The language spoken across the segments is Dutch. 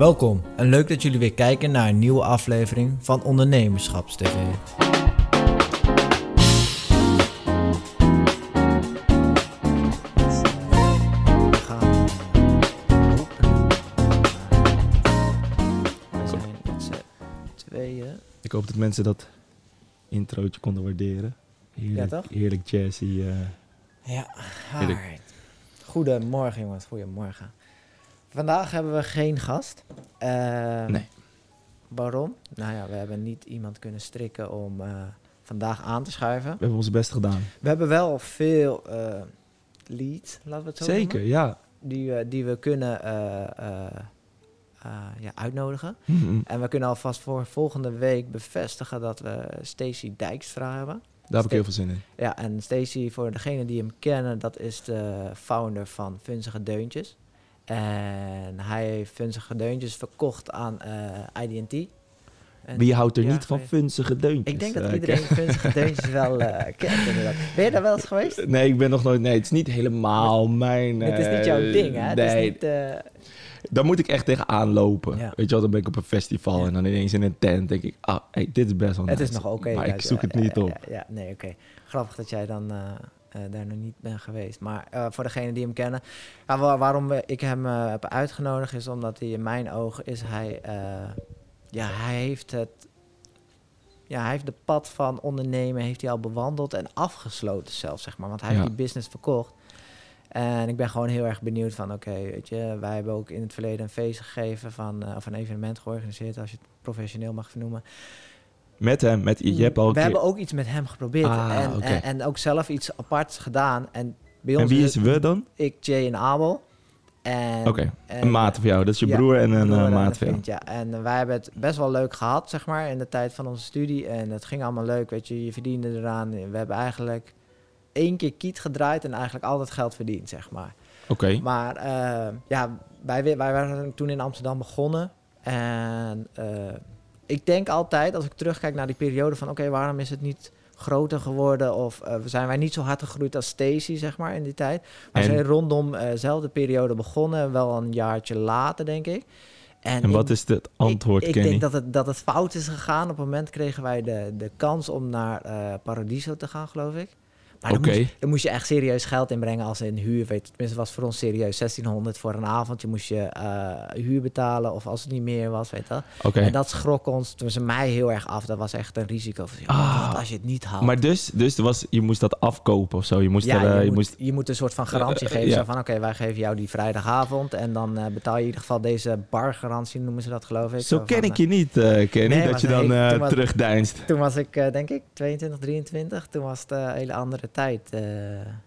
Welkom en leuk dat jullie weer kijken naar een nieuwe aflevering van Ondernemerschapstv. Ik hoop dat mensen dat introotje konden waarderen. Heerlijk, Ja, toch? heerlijk jazzy. eh. Ja, alright. Goedemorgen jongens, goedemorgen. Vandaag hebben we geen gast. Ehm, Nee. Waarom? Nou ja, we hebben niet iemand kunnen strikken om eh, vandaag aan te schuiven. we hebben ons best gedaan. We hebben wel veel eh leads, laten we het zo Zeker, noemen, ja. die, we die we kunnen eh, eh, eh, ja, uitnodigen. Mhm. En we kunnen alvast voor volgende week bevestigen dat we Stacy Dijkstra hebben. Daar heb ik heel veel zin in. Ja, en Stacy, voor degenen die hem kennen, dat is de founder van Funzige Deuntjes. En hij heeft Funzige Deuntjes verkocht aan eh IDT. En Wie houdt er ja, niet van funzige deuntjes? Ik denk dat eh, iedereen Funzige Deuntjes wel eh, kent inderdaad. Ben je daar wel eens geweest? Nee, ik ben nog nooit... Nee, het is niet helemaal mijn... Het is niet jouw ding, hè? Het Nee, is niet, dan moet ik echt tegenaan lopen. Ja. Weet je wel, dan ben ik op een festival Ja. en dan ineens in een tent denk ik... Ah, hey, dit is best wel het is nog oké. Maar ik zoek het niet op. Ja, nee, oké. Grappig dat jij dan eh, daar nog niet bent geweest. Maar eh, voor degenen die hem kennen... Ja, wa- waarom ik hem eh, heb uitgenodigd is omdat hij in mijn ogen is hij... ja, hij heeft het... Ja, hij heeft de pad van ondernemen heeft hij al bewandeld en afgesloten zelfs, zeg maar. Want hij Ja. heeft die business verkocht. En ik ben gewoon heel erg benieuwd van, oké, weet je, wij hebben ook in het verleden een feest gegeven van, of een evenement georganiseerd, als je het professioneel mag vernoemen. Met hem, met... Je hebt al een We keer... hebben ook iets met hem geprobeerd Ah, en, en, en ook zelf iets aparts gedaan. En bij En ons wie het is we dan? ik, Jay en Abel. En, Oké, en- een maat van jou. Dat is je ja, broer en een broer eh, en maat van jou. ja. En eh, wij hebben het best wel leuk gehad, zeg maar, in de tijd van onze studie. En het ging allemaal leuk, weet je. Je verdiende eraan. We hebben eigenlijk één keer kiet gedraaid en eigenlijk altijd geld verdiend, zeg maar. Oké. Maar eh, ja, wij, wij waren toen in Amsterdam begonnen. En eh, ik denk altijd, als ik terugkijk naar die periode van... oké, waarom is het niet groter geworden? Of eh, zijn wij niet zo hard gegroeid als Stacy, zeg maar, in die tijd? Wij En- zijn rondom eh, dezelfde periode begonnen. Wel een jaartje later, denk ik. En wat is het antwoord, ik, ik Kenny? denk dat het, dat het fout is gegaan. Op het moment kregen wij de, de kans om naar eh, Paradiso te gaan, geloof ik. Maar dan, moest, dan moest je echt serieus geld inbrengen als in huur. Weet, je. tenminste, was voor ons serieus 1600 voor een avond. Je moest je eh, huur betalen of als het niet meer was, weet je wel. Oké. En dat schrok ons, toen ze mij heel erg af. Dat was echt een risico. Van, Ah. als je het niet haalt? Maar dus, dus was, je moest dat afkopen of zo. Je moest, ja, er, eh, je, je moet, moest je moet een soort van garantie Eh, geven. Zo van, oké, wij geven jou die vrijdagavond. En dan betaal je in ieder geval deze bargarantie, noemen ze dat, geloof ik. Zo van, ken ik je niet, Kenny, Nee, dat je dan heeft- toen was- terugdeinst. Toen was ik, denk ik, 22, 23. Toen was het een hele andere tijd. eh,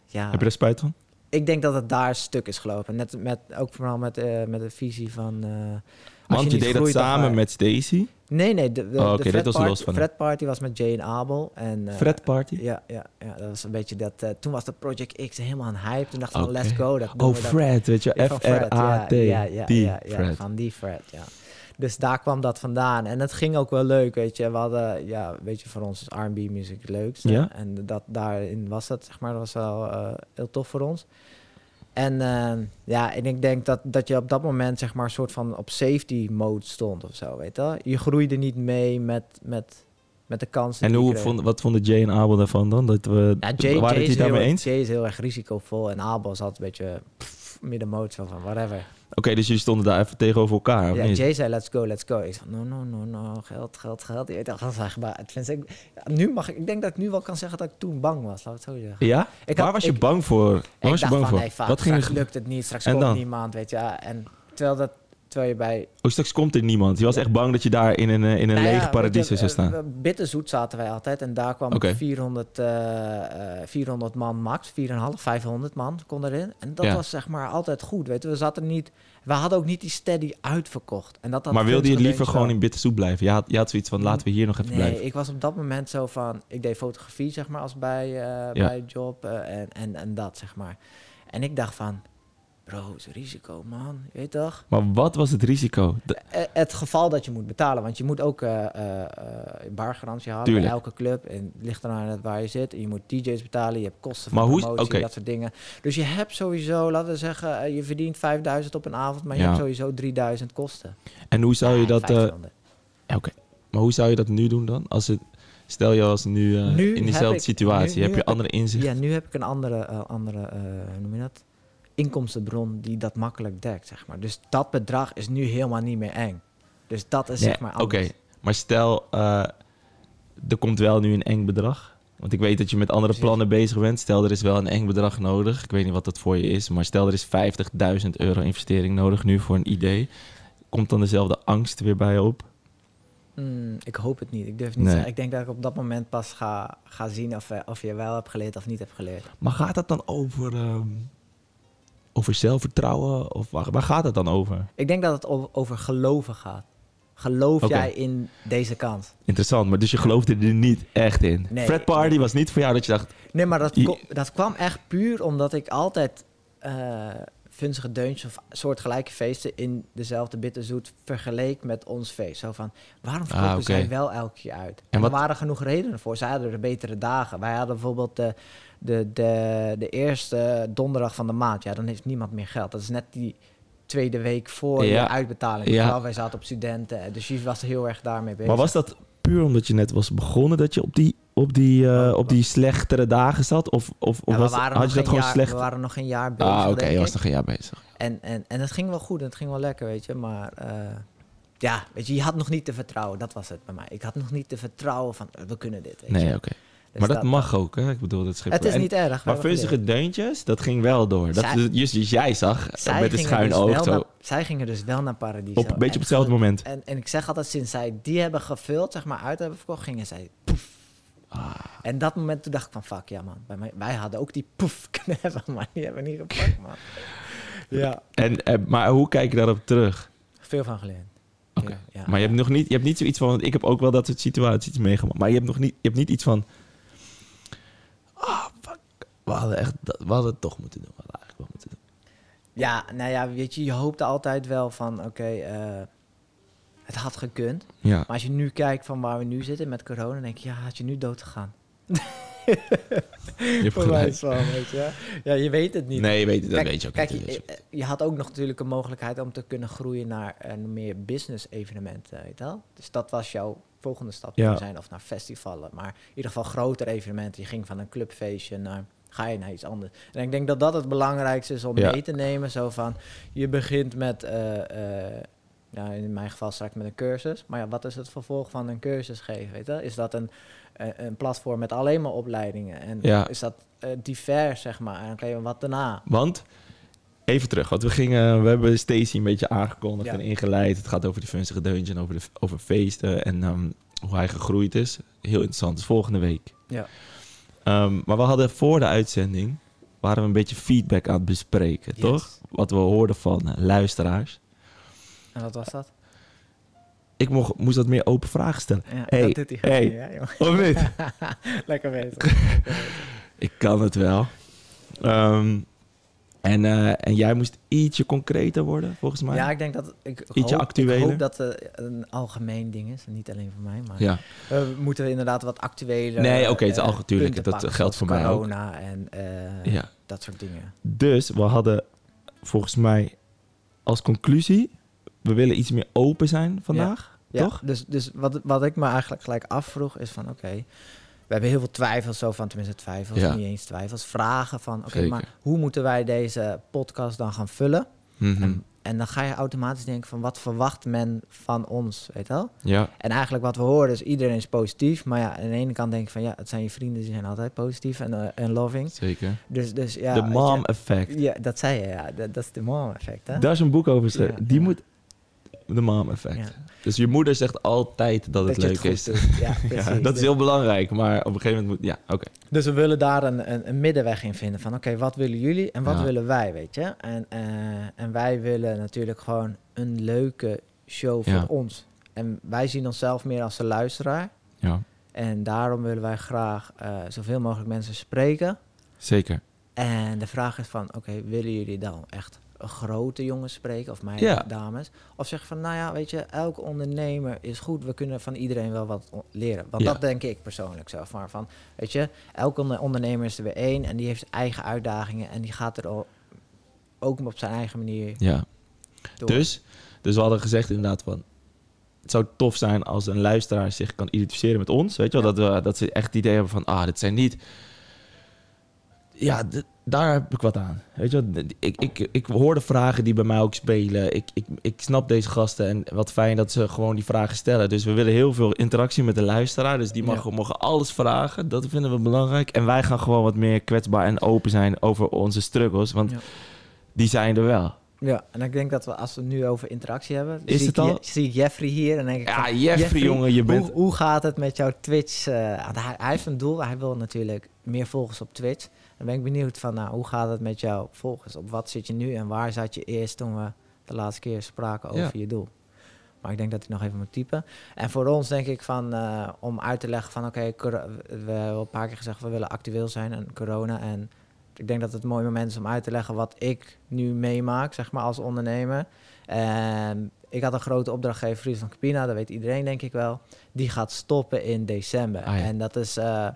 ja. Heb je er spijt van? Ik denk dat het daar stuk is gelopen. Net met, ook vooral met, eh, met de visie van... eh, Want je, deed dat samen met Stacy. Nee, nee. De, de, Oh, de oké, Fred party, los van Fred Party was met Jay en Abel. En, Fred Party? Ja, ja, ja, dat was een beetje dat... toen was de Project X helemaal een hype. Toen dachten we, Oké. let's go. Dat Oh, dat- Fred, weet je, van F-R-A-T. Ja, ja, ja, Die ja, ja, Fred. van die Fred, ja. Dus daar kwam dat vandaan. En het ging ook wel leuk, weet je. We hadden, ja, weet je, voor ons is R&B muziek het leukste. Ja. En dat, daarin was dat, zeg maar, dat was wel eh, heel tof voor ons. En eh, ja, en ik denk dat, dat je op dat moment, zeg maar, een soort van op safety mode stond of zo, weet je. Je groeide niet mee met, met, met de kansen En hoe vond, wat vonden Jay en Abel daarvan dan? Dat we, Ja, Jay, waren het daarmee heel, eens? Jay is heel erg risicovol en Abel altijd een beetje middenmoot, zo van whatever. Oké, dus jullie stonden daar even tegenover elkaar, Ja? Jay zei, let's go, let's go. Ik zei, no, no, no, no, geld, geld, geld. Weet toch, dat. Tenminste, ik, nu mag ik, ik denk dat ik nu wel kan zeggen dat ik toen bang was, laat ik het zo zeggen. Ja? Ik Waar had- was je ik- bang voor? Waar ik was je dacht bang van, voor? vaak, wat ging straks lukt het niet, straks En komt dan? niemand, weet je. En terwijl, dat, terwijl je bij... Oh, straks komt er niemand. Je was Ja. echt bang dat je daar in een, eh, in een Nou ja, leeg paradies je, zou eh, staan. we- Bitterzoet zaten wij altijd en daar kwam Oké. 400, eh, eh, 400 man max, 4,5, 500 man kon erin. En dat Ja. was zeg maar altijd goed, weet je. We zaten niet... We hadden ook niet die steady uitverkocht. En dat had maar wilde je liever gewoon in Bitterzoet blijven? Je had, je had zoiets van, laten we hier nog even Nee, blijven. ik was op dat moment zo van... Ik deed fotografie, zeg maar, als bij, eh bij job eh, en, en, en dat, zeg maar. En ik dacht van... Bro, is risico, man. Je weet toch? Maar wat was het risico? De- Eh, Het geval dat je moet betalen, want je moet ook eh eh, eh, bargarantie halen bij elke club. En het ligt eraan waar je zit. En je moet DJ's betalen, je hebt kosten Maar van hoe is- promotie, oké. dat soort dingen. Dus je hebt sowieso, laten we zeggen, eh, je verdient 5000 op een avond, maar je Ja. hebt sowieso 3000 kosten. en hoe zou je dat... eh, 1500. ja, Oké. Maar hoe zou je dat nu doen dan? Als het, stel je als nu, eh, Nu in diezelfde situatie, nu- nu heb je heb andere inzicht? Ja, nu heb ik een andere, eh, andere eh, hoe noem je dat? Inkomstenbron die dat makkelijk dekt, zeg maar. Dus dat bedrag is nu helemaal niet meer eng. Dus dat is Nee, zeg maar Oké, maar stel, eh, er komt wel nu een eng bedrag. Want ik weet dat je met andere Precies. plannen bezig bent. Stel, er is wel een eng bedrag nodig. Ik weet niet wat dat voor je is. Maar stel, er is 50.000 euro investering nodig nu voor een idee. Komt dan dezelfde angst weer bij je op? Hmm, ik hoop het niet. Ik durf niet Nee. te zeggen. Ik denk dat ik op dat moment pas ga, ga zien of, eh, of je wel hebt geleerd of niet hebt geleerd. Maar gaat dat dan over, ehm, over zelfvertrouwen? Of waar, waar gaat het dan over? Ik denk dat het over geloven gaat. Geloof jij in deze kans? Interessant, maar dus je geloofde er niet echt in. Nee. Fred Party was niet voor jou dat je dacht... Nee, maar dat, Je- dat kwam echt puur omdat ik altijd eh funzige deuntjes of soortgelijke feesten in dezelfde bitterzoet vergeleek met ons feest. Zo van, waarom verkopen Ah, zij wel elke keer uit? En, wat- er waren genoeg redenen voor. Zij hadden de betere dagen. Wij hadden bijvoorbeeld de, de, de, de eerste donderdag van de maand. Ja, dan heeft niemand meer geld. Dat is net die tweede week voor Ja. je uitbetaling. Ja. Wij zaten op studenten. Dus je was heel erg daarmee bezig. Maar was dat puur omdat je net was begonnen dat je op die, op die, eh, Oh, op die slechtere dagen zat? Of, of, of Ja, was, had je dat gewoon jaar, slecht? We waren nog geen jaar bezig. Ah, oké, je was nog een jaar bezig. En, en, en het ging wel goed, en het ging wel lekker, weet je. Maar eh, ja, weet je, je had nog niet te vertrouwen. Dat was het bij mij. Ik had nog niet te vertrouwen van, eh, we kunnen dit, weet Nee, oké. Dus maar dat, mag ook, hè? Ik bedoel, dat schip Het is en- niet erg. Maar vunzige deuntjes, dat ging wel door. Dat Zij- is dus, dus jij zag met een gingen schuin dus oog zo. naar- zij gingen dus wel naar Paradiso. Op een beetje En op hetzelfde moment. En, en ik zeg altijd, sinds zij die hebben gevuld, zeg maar, uit hebben verkocht, gingen zij poef. Ah. En dat moment toen dacht ik van, fuck, ja man. Bij mij, wij hadden ook die poef kunnen hebben, maar die hebben we niet gepakt, man. Ja, En, eh, maar hoe kijk je daarop terug? veel van geleerd. Oké. Ja, ja. maar je hebt nog niet, je hebt niet zoiets van, want ik heb ook wel dat soort situaties meegemaakt. Maar je hebt nog niet, je hebt niet iets van, ah, fuck, we hadden echt, dat- we hadden het toch moeten doen. We hadden eigenlijk wel moeten doen. Ja, nou ja, weet je, je hoopte altijd wel van, oké, eh, het had gekund. Ja. Maar als je nu kijkt van waar we nu zitten met corona, denk je, ja, had je nu dood gegaan. Je hebt gelijk. wel, weet je. Ja, je weet het niet. Nee, je weet het, dat Kijk, weet je ook Kijk, niet. je, je eh, had ook nog natuurlijk een mogelijkheid om te kunnen groeien naar een meer business evenement, eh, weet je wel? Dus dat was jouw volgende stap Ja. zijn, of naar festivalen. Maar in ieder geval grotere evenementen. Je ging van een clubfeestje naar, ga je naar iets anders. En ik denk dat dat het belangrijkste is om Ja. mee te nemen. Zo van, je begint met, eh, eh, nou, in mijn geval straks met een cursus. Maar ja, wat is het vervolg van een cursus geven, weet je? Is dat een, eh, een platform met alleen maar opleidingen? En Ja. is dat eh, divers, zeg maar? En wat daarna. Want, even terug, want we gingen, we hebben Stacey een beetje aangekondigd Ja. en ingeleid. Het gaat over die vunzige deuntje en over, de, over feesten en ehm, hoe hij gegroeid is. Heel interessant, dus volgende week. Ja. Ehm, maar we hadden voor de uitzending, waren we een beetje feedback aan het bespreken, Yes. toch? Wat we hoorden van eh, luisteraars. En wat was dat? Ik mocht, moest wat meer open vragen stellen. Ja, Hey, dat doet hij goed, hey. joh. Of niet? Lekker bezig. Ik kan het wel. Ehm, en, eh, en jij moest ietsje concreter worden, volgens mij. Ja, ik denk dat ik Ietsje hoop, actueler. Ik hoop dat het een algemeen ding is, niet alleen voor mij, maar ja. we moeten inderdaad wat actuele. Nee, oké, het is eh, algemeen, tuurlijk, punten dat pakken, geldt voor mij ook. corona en eh, ja. dat soort dingen. Dus we hadden volgens mij als conclusie... we willen iets meer open zijn vandaag, Ja, toch? Dus, dus wat, wat ik me eigenlijk gelijk afvroeg is van, oké, we hebben heel veel twijfels zo van, tenminste twijfels, Ja. niet eens twijfels, vragen van, oké, maar hoe moeten wij deze podcast dan gaan vullen? Mhm. En, en dan ga je automatisch denken van, wat verwacht men van ons, weet je wel? Ja, En eigenlijk wat we horen is, iedereen is positief. Maar ja, aan de ene kant denk ik van, ja, het zijn je vrienden, die zijn altijd positief en, eh, en loving. zeker. Dus, dus ja. de weet mom je- effect. Ja, dat zei je, ja. Dat, dat is de mom effect, hè? Daar is een boek over geschreven. Ja, Die ja. moet... De mom effect. Ja. Dus je moeder zegt altijd dat het leuk is. doet. Ja, precies. Ja, dat is Dus- heel belangrijk, maar op een gegeven moment moet... Ja, oké. Dus we willen daar een, een, een middenweg in vinden. Van oké, wat willen jullie en wat Ja. willen wij, weet je? En, eh, en wij willen natuurlijk gewoon een leuke show voor Ja. ons. En wij zien onszelf meer als de luisteraar. Ja, En daarom willen wij graag eh, zoveel mogelijk mensen spreken. zeker. En de vraag is van, oké, willen jullie dan echt grote jongens spreken, of meiden, Ja. dames. Of zeg je van, nou ja, weet je, elke ondernemer is goed. We kunnen van iedereen wel wat leren. Want Ja. dat denk ik persoonlijk zo. Maar van, weet je, elke onder- ondernemer is er weer één en die heeft eigen uitdagingen en die gaat er al, ook op zijn eigen manier Ja. door. Dus, dus we hadden gezegd inderdaad van... Het zou tof zijn als een luisteraar zich kan identificeren met ons. Weet je wel? Dat, we, dat ze echt het idee hebben van... Ah, dit zijn niet... Ja, daar heb ik wat aan. Weet je? D- Ik, ik, ik hoor de vragen die bij mij ook spelen. Ik, ik, ik snap deze gasten. En wat fijn dat ze gewoon die vragen stellen. Dus we willen heel veel interactie met de luisteraar. Dus die mogen, mogen alles vragen. Dat vinden we belangrijk. En wij gaan gewoon wat meer kwetsbaar en open zijn over onze struggles. Want Ja. die zijn er wel. Ja, en ik denk dat we, als we het nu over interactie hebben... Is zie het ik al? Zie ik Jeffrey hier en denk ik Ja, van, Jeffrey, jongen, je bent... Hoe, hoe gaat het met jouw Twitch? eh, hij, hij heeft een doel. Hij wil natuurlijk meer volgers op Twitch. Dan ben ik benieuwd van, nou, hoe gaat het met jouw volgers? Op wat zit je nu en waar zat je eerst toen we de laatste keer spraken over Ja. je doel? Maar ik denk dat hij nog even moet typen. En voor ons denk ik van, eh, om uit te leggen van, oké, we hebben al een paar keer gezegd, we willen actueel zijn en corona. En ik denk dat het een mooi moment is om uit te leggen wat ik nu meemaak, zeg maar, als ondernemer. En ik had een grote opdrachtgever, Fries van Capina, dat weet iedereen denk ik wel. Die gaat stoppen in december. Ah, ja. En dat is eh,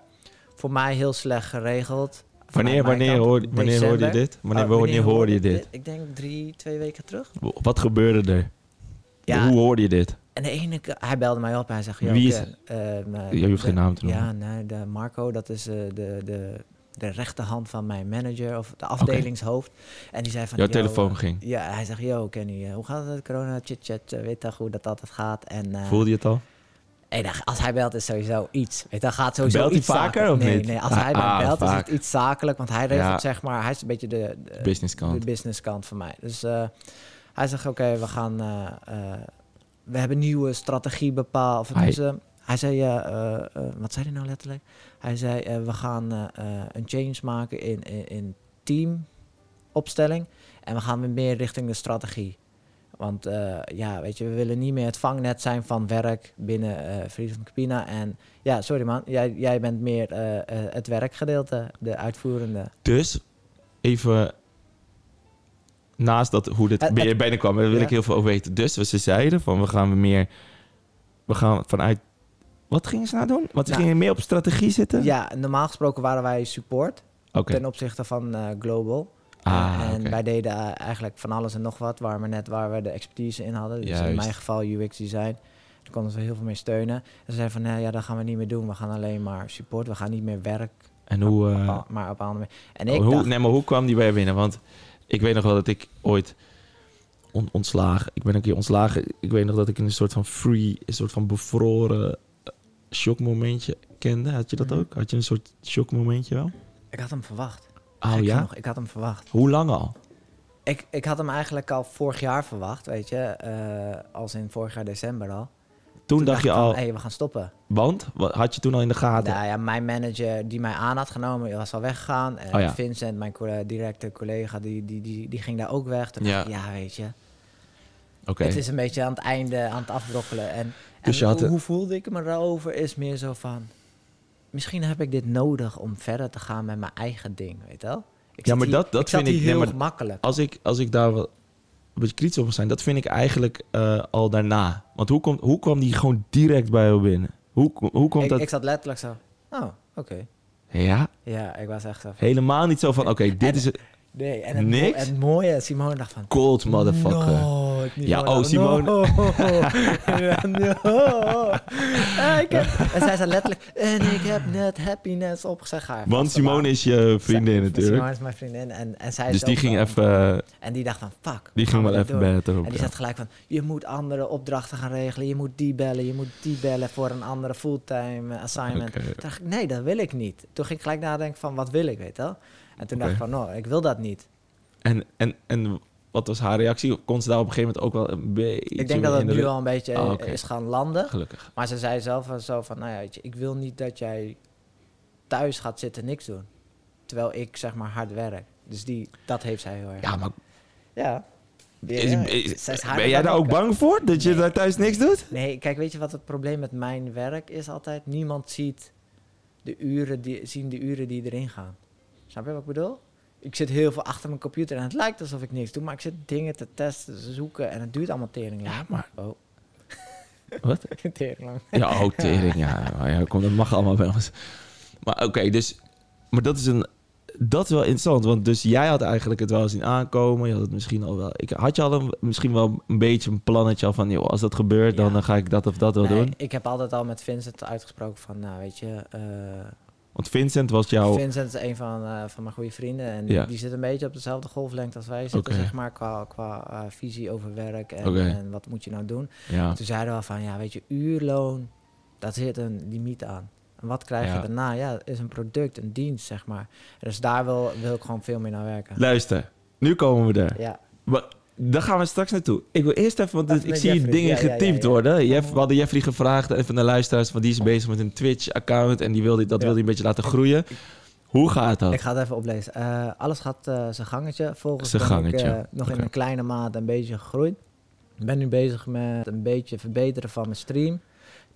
voor mij heel slecht geregeld. Wanneer, mijn wanneer, kant, hoorde, wanneer hoorde je dit? Wanneer, Oh, wanneer hoorde je dit? Ik denk drie, twee weken terug. Wat gebeurde er? Ja. Hoe hoorde je dit? En de ene keer, hij belde mij op en hij zegt... "Yo, Wie is eh, Je hoeft geen naam te noemen. Ja, nee, de Marco, dat is de, de, de rechterhand van mijn manager of de afdelingshoofd. En die zei van... Jouw "Yo, telefoon eh, ging. Ja, hij zegt, yo Kenny, eh, hoe gaat het? Corona, chit-chat, eh, weet toch hoe dat altijd gaat? En, eh, Voelde je het al? dan- als hij belt is sowieso iets. Weet, dan gaat sowieso Belt hij iets vaker zakelijk. of nee, niet? Nee, als hij ah, belt is het iets zakelijk. Want hij regelt Ja. zeg maar, hij is een beetje de, de, Business kant. de business kant van mij. Dus hij zegt, oké, we gaan... we hebben nieuwe strategie bepaald. Of het is, hij zei, eh, eh, wat zei hij nou letterlijk? Hij zei, eh, we gaan een change maken in, in, in teamopstelling. En we gaan weer meer richting de strategie. Want ja, weet je, we willen niet meer het vangnet zijn van werk binnen Friesen van Capina. En ja, sorry man, jij, jij bent meer het werkgedeelte, de uitvoerende. Dus, even naast dat hoe dit Het- weer het- binnenkwam, daar wil Ja. ik heel veel over weten. Dus we ze zeiden van we gaan we meer, we gaan vanuit, wat gingen ze nou doen? Want ze Nou, gingen meer op strategie zitten? Ja, normaal gesproken waren wij support ten opzichte van eh, Global. Ah, en wij deden eh, eigenlijk van alles en nog wat, waar we net waar we de expertise in hadden. Dus in mijn geval UX design. Daar konden ze heel veel mee steunen. En ze zeiden van, nee, ja, dat gaan we niet meer doen. We gaan alleen maar support. We gaan niet meer werk, En hoe, eh, op- maar op andere. En ik hoe, dacht, nee, maar hoe kwam die bij binnen? Want ik weet nog wel dat ik ooit on- ontslagen, ik ben een keer ontslagen. Ik weet nog dat ik in een soort van free, een soort van bevroren shockmomentje kende. Had je dat Mhm. ook? Had je een soort shockmomentje wel? ik had hem verwacht. Oh Gek ja? genoeg, ik had hem verwacht. Hoe lang al? Ik, ik had hem eigenlijk al vorig jaar verwacht, weet je. eh, als in vorig jaar december al. Toen, dacht je al, hey, we gaan stoppen. want? Wat had je toen al in de gaten? Nou ja, mijn manager die mij aan had genomen, was al weggegaan. En Oh ja. Vincent, mijn co- directe collega, die, die, die, die ging daar ook weg. Toen Ja. dacht ik, ja, weet je. Het is een beetje aan het einde, aan het afbrokkelen. En, Dus en hoe, voelde ik me daarover? Is meer zo van... Misschien heb ik dit nodig om verder te gaan met mijn eigen ding, weet je wel? Ik Ja, maar hier- dat- dat ik vind ik- nee, heel maar- makkelijk. Als ik, als ik daar wel een beetje kritisch op mag zijn, dat vind ik eigenlijk eh, al daarna. Want hoe, komt, hoe kwam die gewoon direct bij jou binnen? Hoe, hoe komt Ik, dat? ik zat letterlijk zo... Oh, oké. Ja, Ja, ik was echt zo van... helemaal niet zo van, oké, dit En- is het. Nee, en het, mo- het mooie, Simone dacht van... Cold motherfucker. Niet Ja, oh, Simone. No. Ja, no. Ah, ik heb- En zij zei letterlijk... En ik heb net happiness opgezegd. Haar Want Simone is je vriendin Zij- natuurlijk. Simone is mijn vriendin. En, en zij is Dus die ging even, eh, En die dacht van, fuck. die ging wel even beter op. En die ja. zat gelijk van, je moet andere opdrachten gaan regelen. Je moet die bellen, je moet die bellen voor een andere fulltime assignment. Toen dacht ik, nee, dat wil ik niet. Toen ging ik gelijk nadenken van, wat wil ik, weet je wel? En toen dacht ik van, no, ik wil dat niet. En, en, en wat was haar reactie? Kon ze daar op een gegeven moment ook wel een beetje Ik denk dat het de nu al een beetje Ah, is gaan landen. Gelukkig. Maar ze zei zelf wel zo van, nou ja, weet je, ik wil niet dat jij thuis gaat zitten niks doen. Terwijl ik zeg maar hard werk. Dus die, dat heeft zij heel erg. Ja, maar Ja. is- Ja, is- zij is harder ben jij daar ook bang voor? Dat je Nee. daar thuis niks doet? Nee, kijk, weet je wat het probleem met mijn werk is altijd? Niemand ziet de uren die, zien de uren die erin gaan. Snap je wat ik bedoel? Ik zit heel veel achter mijn computer en het lijkt alsof ik niks doe, maar ik zit dingen te testen, te zoeken en het duurt allemaal tering lang. Ja, maar... Oh, Wat? tering lang. Ja, ook tering. Ja, maar ja kom, dat mag allemaal wel eens. Maar oké, dus... Maar dat is een... Dat is wel interessant, want dus jij had eigenlijk het wel zien aankomen. Je had het misschien al wel... Ik, had je al een, misschien wel een beetje een plannetje al van... Joh, als dat gebeurt, dan, Ja. dan ga ik dat of dat wel Nee, doen. ik heb altijd al met Vincent uitgesproken van, nou weet je, eh, Want Vincent was jouw... Vincent is een van, eh, van mijn goede vrienden en Ja. die zit een beetje op dezelfde golflengte als wij zitten, zeg maar, qua, qua eh, visie over werk en, en wat moet je nou doen. Ja, Toen zeiden we al van, ja weet je, uurloon, daar zit een limiet aan. En wat krijg Ja. je daarna? Ja, is een product, een dienst, zeg maar. Dus daar wil, wil ik gewoon veel meer naar werken. luister. Nu komen we er. Ja, Maar daar gaan we straks naartoe. Ik wil eerst even, want ik zie Jeffrey. dingen Ja, worden. Jeff, we hadden Jeffrey gevraagd, even naar luisteraars, want die is bezig met een Twitch-account en die wil die, dat wil hij een beetje laten groeien. Hoe gaat dat? ik ga het even oplezen. Eh, alles gaat eh, zijn gangetje. Volgens ik gangetje. eh, nog in een kleine mate een beetje gegroeid. Ik ben nu bezig met een beetje verbeteren van mijn stream.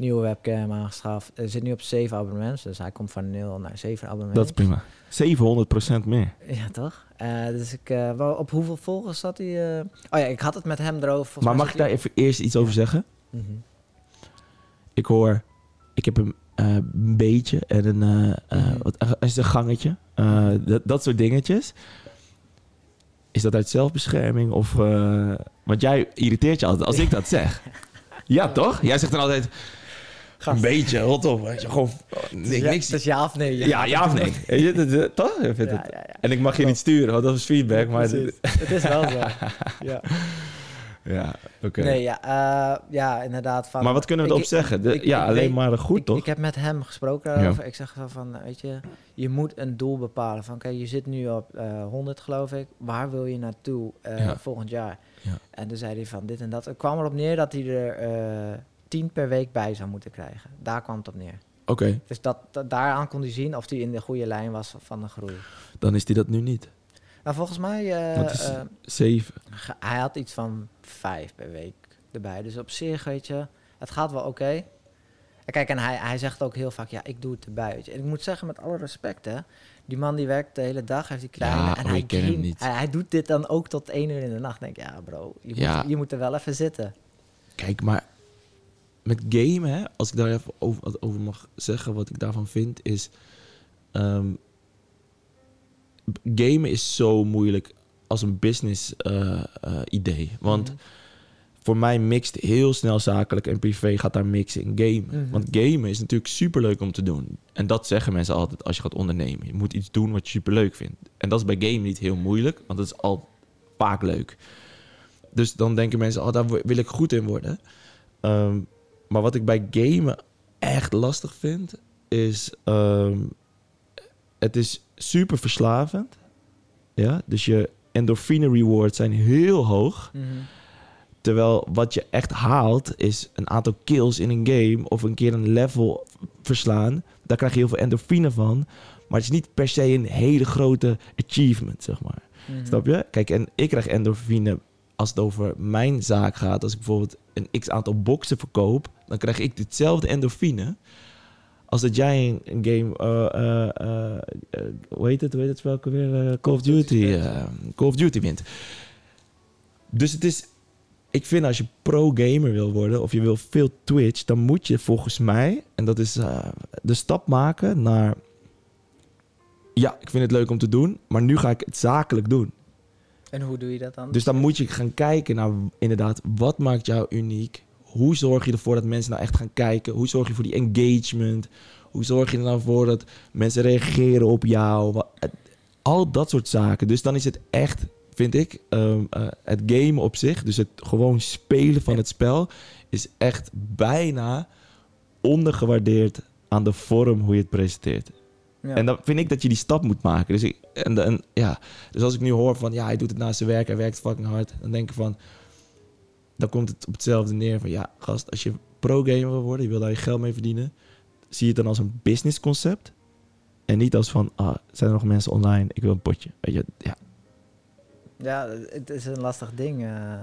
Nieuwe webcam aangeschaft. Er zit nu op 7 abonnements, dus hij komt van 0 naar 7 abonnements. Dat is prima. 700% meer. Ja, toch? Eh, dus ik, eh, wel, op hoeveel volgers zat hij? eh? Oh ja, ik had het met hem erover. Volgens maar mag ik daar even eerst iets over zeggen? Mhm. Ik hoor, ik heb een eh, een beetje en een, eh, eh, Mhm. wat, is een gangetje. Eh, dat, dat soort dingetjes. Is dat uit zelfbescherming of... eh, want jij irriteert je altijd als ik dat zeg. Ja, toch? Jij zegt dan altijd... Gast. Een beetje, rot op. Weet je, gewoon... niks, ja, niks. Het is ja of nee? ja, ja of nee? Weet je, dat- dat- toch? Vind Ja, het- ja, ja. En ik mag je niet sturen, want dat is feedback. Maar het is wel zo. Ja. ja, oké. Nee, ja, eh, ja, inderdaad. Van, Maar wat kunnen we erop zeggen? De- ik- ja, ik alleen maar goed, toch? Ik heb met hem gesproken daarover. Ik zeg zo van, weet je, je moet een doel bepalen. Van, oké, je zit nu op eh 100, geloof ik. Waar wil je naartoe eh, Ja. volgend jaar? Ja. En toen zei hij van dit en dat. Het kwam erop neer dat hij er 10 per week bij zou moeten krijgen. Daar kwam het op neer. Oké, Dus dat, dat, daaraan kon hij zien of hij in de goede lijn was van de groei. dan is die dat nu niet. Nou, volgens mij, het is- eh, Zeven. Hij had iets van vijf per week erbij. Dus op zich, weet je, het gaat wel oké. En Kijk, en hij, hij zegt ook heel vaak, ja, ik doe het erbij. Weet je. En ik moet zeggen, met alle respect, hè. Die man die werkt de hele dag, heeft die kleine. Ja, en oh, hij, ken hem niet. Hij, hij doet dit dan ook tot één uur in de nacht. denk ik, ja, bro, je, Ja. Moet, je moet er wel even zitten. Kijk, maar met gamen, hè, als ik daar even over, wat over mag zeggen, wat ik daarvan vind, is. ehm, gamen is zo moeilijk als een business eh, eh, idee. Want Mhm. voor mij mixt heel snel zakelijk en privé gaat daar mixen in gamen. Mhm. Want gamen is natuurlijk superleuk om te doen. En dat zeggen mensen altijd als je gaat ondernemen. Je moet iets doen wat je superleuk vindt. En dat is bij gamen niet heel moeilijk, want dat is al vaak leuk. Dus dan denken mensen, oh, daar wil ik goed in worden. Ehm, maar wat ik bij gamen echt lastig vind, is... ehm, het is super verslavend. Ja, dus je endorfine rewards zijn heel hoog. Mhm. Terwijl wat je echt haalt is een aantal kills in een game of een keer een level verslaan. Daar krijg je heel veel endorfine van. Maar het is niet per se een hele grote achievement, zeg maar. Mhm. Snap je? Kijk, en ik krijg endorfine als het over mijn zaak gaat. Als ik bijvoorbeeld een x aantal boxen verkoop, dan krijg ik ditzelfde endorfine. Als dat jij een, een game, eh, hoe heet het, hoe heet het welke weer? Call of Duty, Call of Duty wint. Dus het is, ik vind als je pro-gamer wil worden of je wil veel Twitch, dan moet je volgens mij, en dat is de stap maken naar, ja, ik vind het leuk om te doen, maar nu ga ik het zakelijk doen. En hoe doe je dat dan? Dus dan moet je gaan kijken naar inderdaad, wat maakt jou uniek? Hoe zorg je ervoor dat mensen nou echt gaan kijken? Hoe zorg je voor die engagement? Hoe zorg je er nou voor dat mensen reageren op jou? Al dat soort zaken. Dus dan is het echt, vind ik, ehm, eh, het game op zich, dus het gewoon spelen van Ja. het spel, is echt bijna ondergewaardeerd aan de vorm hoe je het presenteert. Ja. En dan vind ik dat je die stap moet maken. Dus, ik, en, en, ja, dus als ik nu hoor van ja, hij doet het naast zijn werk, hij werkt fucking hard. Dan denk ik van, dan komt het op hetzelfde neer van ja, gast, als je pro-gamer wil worden, je wil daar je geld mee verdienen, zie je het dan als een business concept. En niet als van, ah, zijn er nog mensen online, ik wil een potje. Weet je, ja. Ja, het is een lastig ding. eh.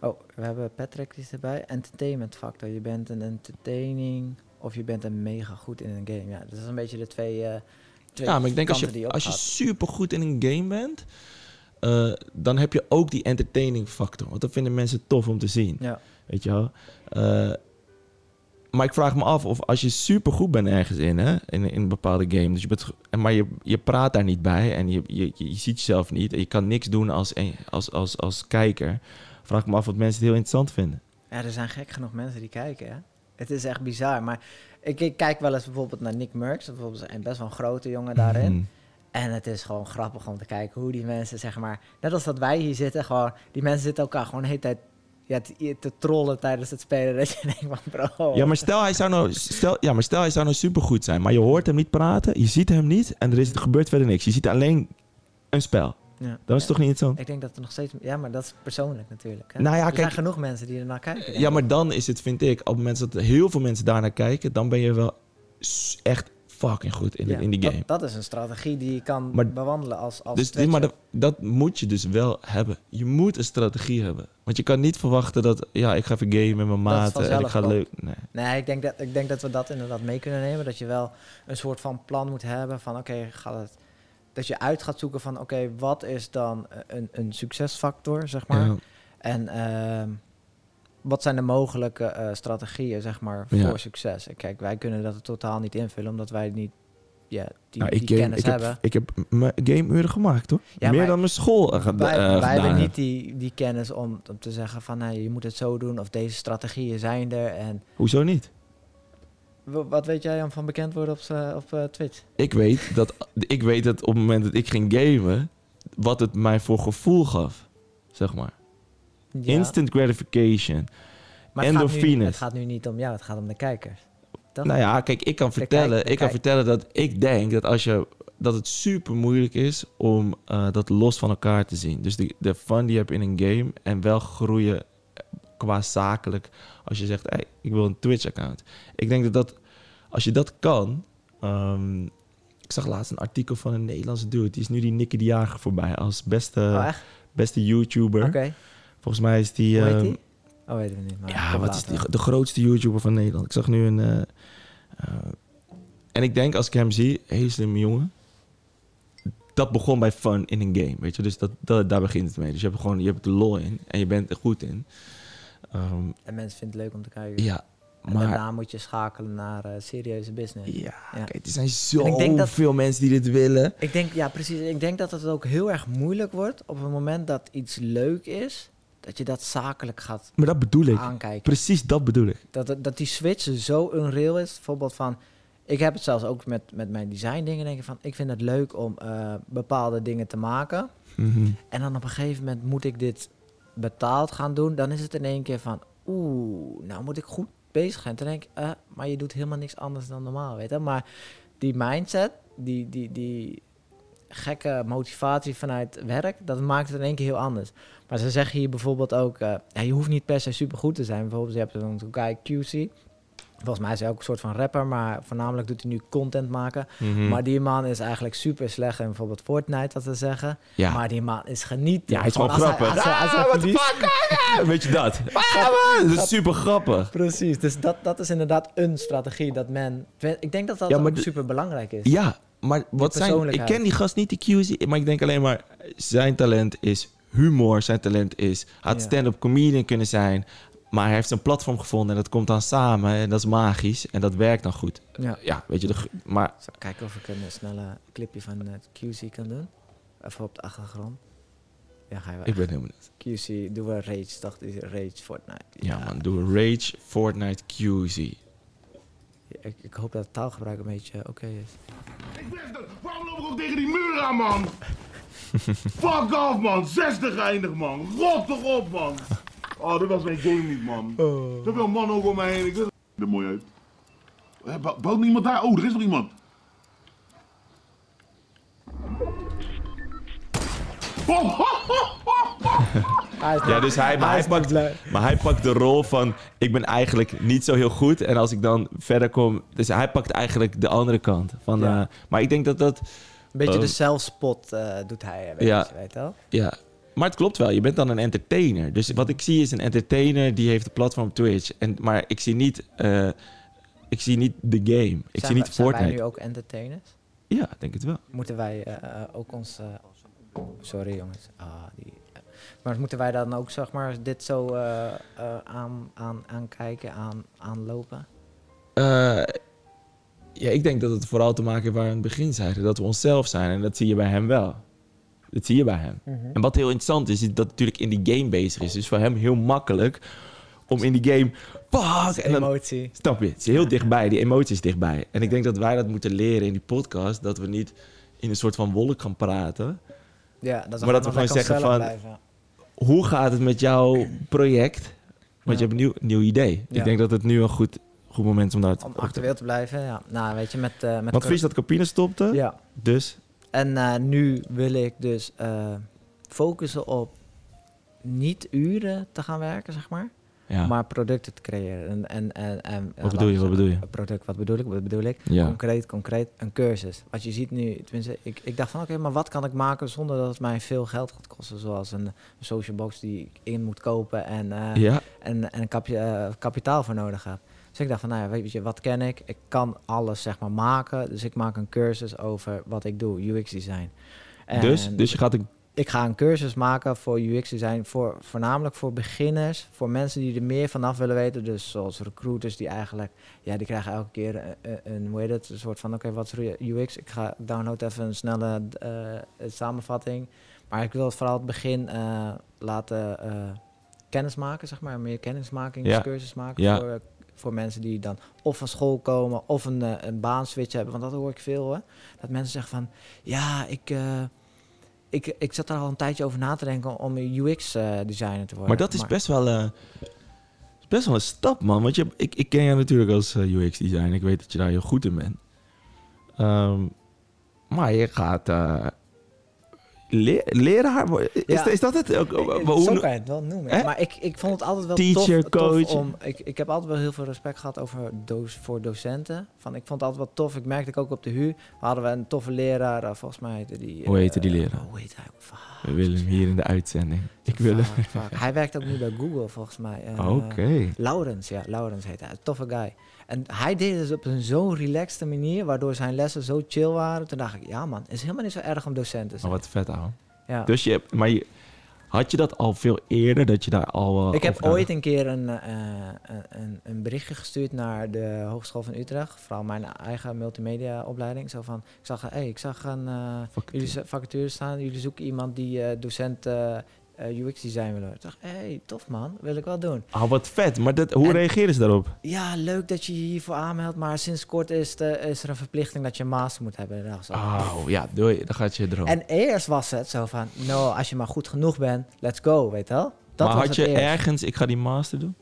Oh, we hebben Patrick die is erbij. Entertainment factor. Je bent een entertaining of je bent een mega goed in een game. Ja, dat is een beetje de twee eh, twee Ja, maar ik denk als je, als je super goed in een game bent, eh, dan heb je ook die entertaining factor. Want dat vinden mensen tof om te zien. Ja. Weet je wel? Eh, maar ik vraag me af of als je super goed bent ergens in, hè, in, in een bepaalde game, dus je bent, maar je, je praat daar niet bij en je, je, je, ziet jezelf niet en je kan niks doen als, als, als, als kijker, vraag me af wat mensen het heel interessant vinden. Ja, er zijn gek genoeg mensen die kijken, hè. Het is echt bizar, maar ik, ik kijk wel eens bijvoorbeeld naar Nick Merckx, bijvoorbeeld een best wel een grote jongen daarin. Mhm. En het is gewoon grappig om te kijken hoe die mensen, zeg maar, net als dat wij hier zitten, gewoon, die mensen zitten elkaar gewoon de hele tijd ja, te, te trollen tijdens het spelen. Dat je denkt van, bro. Ja, maar stel hij zou nou, stel, ja, maar stel hij zou nou supergoed zijn, maar je hoort hem niet praten, je ziet hem niet en er, is, er gebeurt verder niks. Je ziet alleen een spel. Ja. Dat is Ja. toch niet interessant? Ik denk dat er nog steeds... Ja, maar dat is persoonlijk natuurlijk. Hè? Nou ja, er kijk- zijn genoeg mensen die er naar kijken. Ja, maar dan is het, vind ik, op het moment dat heel veel mensen daarnaar kijken, dan ben je wel echt fucking goed in, de- in die game. Dat, dat is een strategie die je kan Maar- bewandelen als, als dus maar dat, dat moet je dus wel hebben. Je moet een strategie hebben. Want je kan niet verwachten dat, ja, ik ga even gamen met mijn maten en ik ga leuk. Nee. Nee, ik denk, dat, ik denk dat we dat inderdaad mee kunnen nemen. Dat je wel een soort van plan moet hebben van oké, gaat het... Dat je uit gaat zoeken van oké, wat is dan eh, een, een succesfactor, zeg maar. Ja. En ehm, wat zijn de mogelijke eh, strategieën, zeg maar, voor Ja. succes? En kijk, wij kunnen dat totaal niet invullen, omdat wij niet ja, die, Nou, die ik, game, kennis ik, heb, hebben. ik heb mijn gameuren gemaakt hoor. Ja, Meer dan mijn school geda- wij, wij hebben heb. niet die, die kennis om, om te zeggen van nee, je moet het zo doen of deze strategieën zijn er. En Hoezo niet? Wat weet jij om van bekend worden op, z'n- op eh, Twitch? Ik weet, dat, ik weet dat op het moment dat ik ging gamen, wat het mij voor gevoel gaf. Zeg maar. Ja, Instant gratification. maar het gaat, nu, het gaat nu niet om jou, het gaat om de kijkers. Nou ja, kijk, ik kan De vertellen, kijk- ik kan vertellen dat ik denk dat als je dat het super moeilijk is om eh, dat los van elkaar te zien. Dus de, de fun die je hebt in een game en wel groeien qua zakelijk. Als je zegt, hey, ik wil een Twitch-account. Ik denk dat dat, als je dat kan. ehm, ik zag laatst een artikel van een Nederlandse dude. Die is nu die Nicky de Jager voorbij als beste, oh, beste YouTuber. Volgens mij is die. Hoe heet ehm, die? Oh, weet ik niet. Maar ja, wat is die, de grootste YouTuber van Nederland? Ik zag nu een. eh, eh, en ik denk als ik hem zie, heel slimme jongen. Dat begon bij fun in een game, weet je. Dus dat, dat, daar begint het mee. Dus je hebt gewoon je hebt de lol in en je bent er goed in. Ehm, En mensen vinden het leuk om te kijken. ja, En maar daarna moet je schakelen naar eh, serieuze business. ja, Ja. kijk, er zijn zoveel mensen die dit willen. Ik denk, ja, precies. Ik denk dat het ook heel erg moeilijk wordt op het moment dat iets leuk is, dat je dat zakelijk gaat Maar dat bedoel ik. aankijken. Precies dat bedoel ik. Dat, dat, dat die switch zo unreal is. Bijvoorbeeld van, ik heb het zelfs ook met, met mijn design dingen. Denk ik van, ik vind het leuk om eh, bepaalde dingen te maken. Mhm. En dan op een gegeven moment moet ik dit betaald gaan doen. Dan is het in één keer van, oeh, nou moet ik goed bezig zijn. Dan denk ik, eh, maar je doet helemaal niks anders dan normaal, weet je. Maar die mindset, die, die, die gekke motivatie vanuit werk, dat maakt het in één keer heel anders. Maar ze zeggen hier bijvoorbeeld ook, eh, je hoeft niet per se super goed te zijn. Bijvoorbeeld, je hebt zo'n guy QC. Volgens mij is hij ook een soort van rapper, maar voornamelijk doet hij nu content maken. Mhm. Maar die man is eigenlijk super slecht in bijvoorbeeld Fortnite, wat te zeggen. ja. Maar die man is genieten. ja, hij is gewoon grappig. als hij- als hij Ah? Ah, Weet je dat? Ah, dat is super grappig. Precies, dus dat, dat is inderdaad een strategie dat men... Ik denk dat dat Ja, ook super belangrijk is. Ja, maar wat zijn... Ik ken die gast niet, die QZ, maar ik denk alleen maar... Zijn talent is humor, zijn talent is... Had stand-up comedian kunnen zijn... Maar hij heeft zijn platform gevonden en dat komt dan samen en dat is magisch en dat werkt dan goed. Ja. Ja, weet je, de, maar Zal ik kijken of ik een snelle clipje van het QC kan doen? Even op de achtergrond. Ja, ga je wel. ik ben heel benieuwd. QC, doen we Rage, dacht ik. Rage Fortnite. Ja, man, doe een Rage Fortnite QZ. Ik, ik hoop dat het taalgebruik een beetje oké is. Ik wist het. Waarom loop ik ook tegen die muur aan, man? Fuck off, man. 60 eindig, man. Rot toch op, man. Oh, dat was mijn game niet, man. Te veel man ook om mij heen. Ik weet er mooi uit. Eh, bou- Bouwt niemand daar? Oh, er is nog iemand. Oh, Ja, dus hij, maar, hij pakt, maar hij pakt de rol van... Ik ben eigenlijk niet zo heel goed. En als ik dan verder kom... Dus hij pakt eigenlijk de andere kant. Van, Ja. eh, maar ik denk dat dat... Een beetje de Oh. zelfspot eh, doet hij, weet, Ja. je, weet je wel? Ja, maar het klopt wel. Je bent dan een entertainer. Dus wat ik zie is een entertainer die heeft een platform Twitch. En, maar ik zie niet, eh, ik zie niet de game. Ik Zijn zie niet zijn wij Fortnite. nu ook entertainers? Ja, ik denk het wel. Moeten wij eh, ook ons... eh, sorry jongens. Ah, die, maar moeten wij dan ook zeg maar dit zo aan, aan, aankijken, aan, aanlopen? Ja, ik denk dat het vooral te maken heeft waar we aan het begin zeiden. Dat we onszelf zijn. En dat zie je bij hem wel. Dat zie je bij hem. En wat heel interessant is, is dat natuurlijk in die game bezig is. Dus voor hem heel makkelijk om in die game... Fuck! En dan, Emotie. snap je? Het is heel dichtbij. Die emotie is dichtbij. En ik denk dat wij dat moeten leren in die podcast. Dat we niet in een soort van wolk gaan praten. Ja, dat is Maar dat we gewoon zeggen van- Blijven. Hoe gaat het met jouw project? Want Ja. je hebt een nieuw, nieuw idee. Ja. Ik denk dat het nu een goed, goed moment is om daar te Om actueel te blijven, ja. Nou, weet je, met... eh met Want Fries dat Capine stopte. Ja. Dus En eh, nu wil ik dus eh, focussen op niet uren te gaan werken, zeg maar. ja. Maar producten te creëren. En, en, en, en, Wat bedoel je, wat bedoel je? Product, wat bedoel ik? Wat bedoel ik? Ja. Concreet, concreet, een cursus. Wat je ziet nu, tenminste, ik, ik dacht van oké, maar wat kan ik maken zonder dat het mij veel geld gaat kosten? Zoals een, een social box die ik in moet kopen en, eh, ja. en, en een kapi- kapitaal voor nodig heb. Dus ik dacht van, nou ja, weet je, wat ken ik? Ik kan alles zeg maar maken. Dus ik maak een cursus over wat ik doe, UX design. En Dus, dus je gaat een... ik ga een cursus maken voor UX design, voor, voornamelijk voor beginners, voor mensen die er meer vanaf willen weten. Dus zoals recruiters die eigenlijk, ja, die krijgen elke keer een, een, een hoe heet het, een soort van, oké, wat is UX? Ik ga download even een snelle eh, samenvatting. Maar ik wil het vooral het begin eh, laten eh, kennis maken, zeg maar, meer kennismakingscursus maken Ja. voor, voor mensen die dan of van school komen of een, eh, een baanswitch hebben. Want dat hoor ik veel, hè. Dat mensen zeggen van, ja, ik... eh, ik, ik zat daar al een tijdje over na te denken om een UX-designer te worden. Maar dat is best wel... eh, best wel een stap, man. Want je, ik, ik ken jou natuurlijk als eh, UX-designer. Ik weet dat je daar heel goed in bent. Ehm, maar je gaat... eh, le- leraar. Is, Ja. is dat het? Ook- Ik- maar ik- hoe Zo no- kan je het wel noemen. Hè? Maar ik, ik vond het altijd wel Teacher, tof, tof coach. om... Ik, ik heb altijd wel heel veel respect gehad over doos, voor docenten. Van, ik vond het altijd wel tof. Ik merkte ik ook op de HU. Hadden we een toffe leraar. eh, volgens mij heette die... Hoe heette die eh, leraar? Hoe heet hij? Fuck, We willen hem hier in de uitzending. Ik wil. Hij werkt ook nu bij Google, volgens mij. Eh, Oké. Laurens, ja, Laurens heet hij. Toffe guy. En hij deed het dus op een zo'n relaxte manier, waardoor zijn lessen zo chill waren. Toen dacht ik, ja man, het is helemaal niet zo erg om docent te Oh, zijn. wat vet, ouwe. ja. Dus je hebt... Maar je, had je dat al veel eerder? Dat je daar al... eh, ik heb ooit een keer een, eh, een, een, een berichtje gestuurd naar de Hogeschool van Utrecht. Vooral mijn eigen multimedia opleiding. Zo van, ik zag, hey, ik zag een, eh, Vacature. jullie vacature staan. Jullie zoeken iemand die docent eh, eh, UX design wil worden. Ik dacht, hey, tof man, wil ik wel doen. Oh, wat vet. Maar dat, hoe En- reageren ze daarop? Ja, leuk dat je je hiervoor aanmeldt. Maar sinds kort is, de, is er een verplichting dat je een master moet hebben. En zo, Oh, ja, doei. Dan gaat je droom. En eerst was het zo van, nou, als je maar goed genoeg bent, let's go, weet je wel? Dat maar had je eerst. ergens... Ik ga die master doen?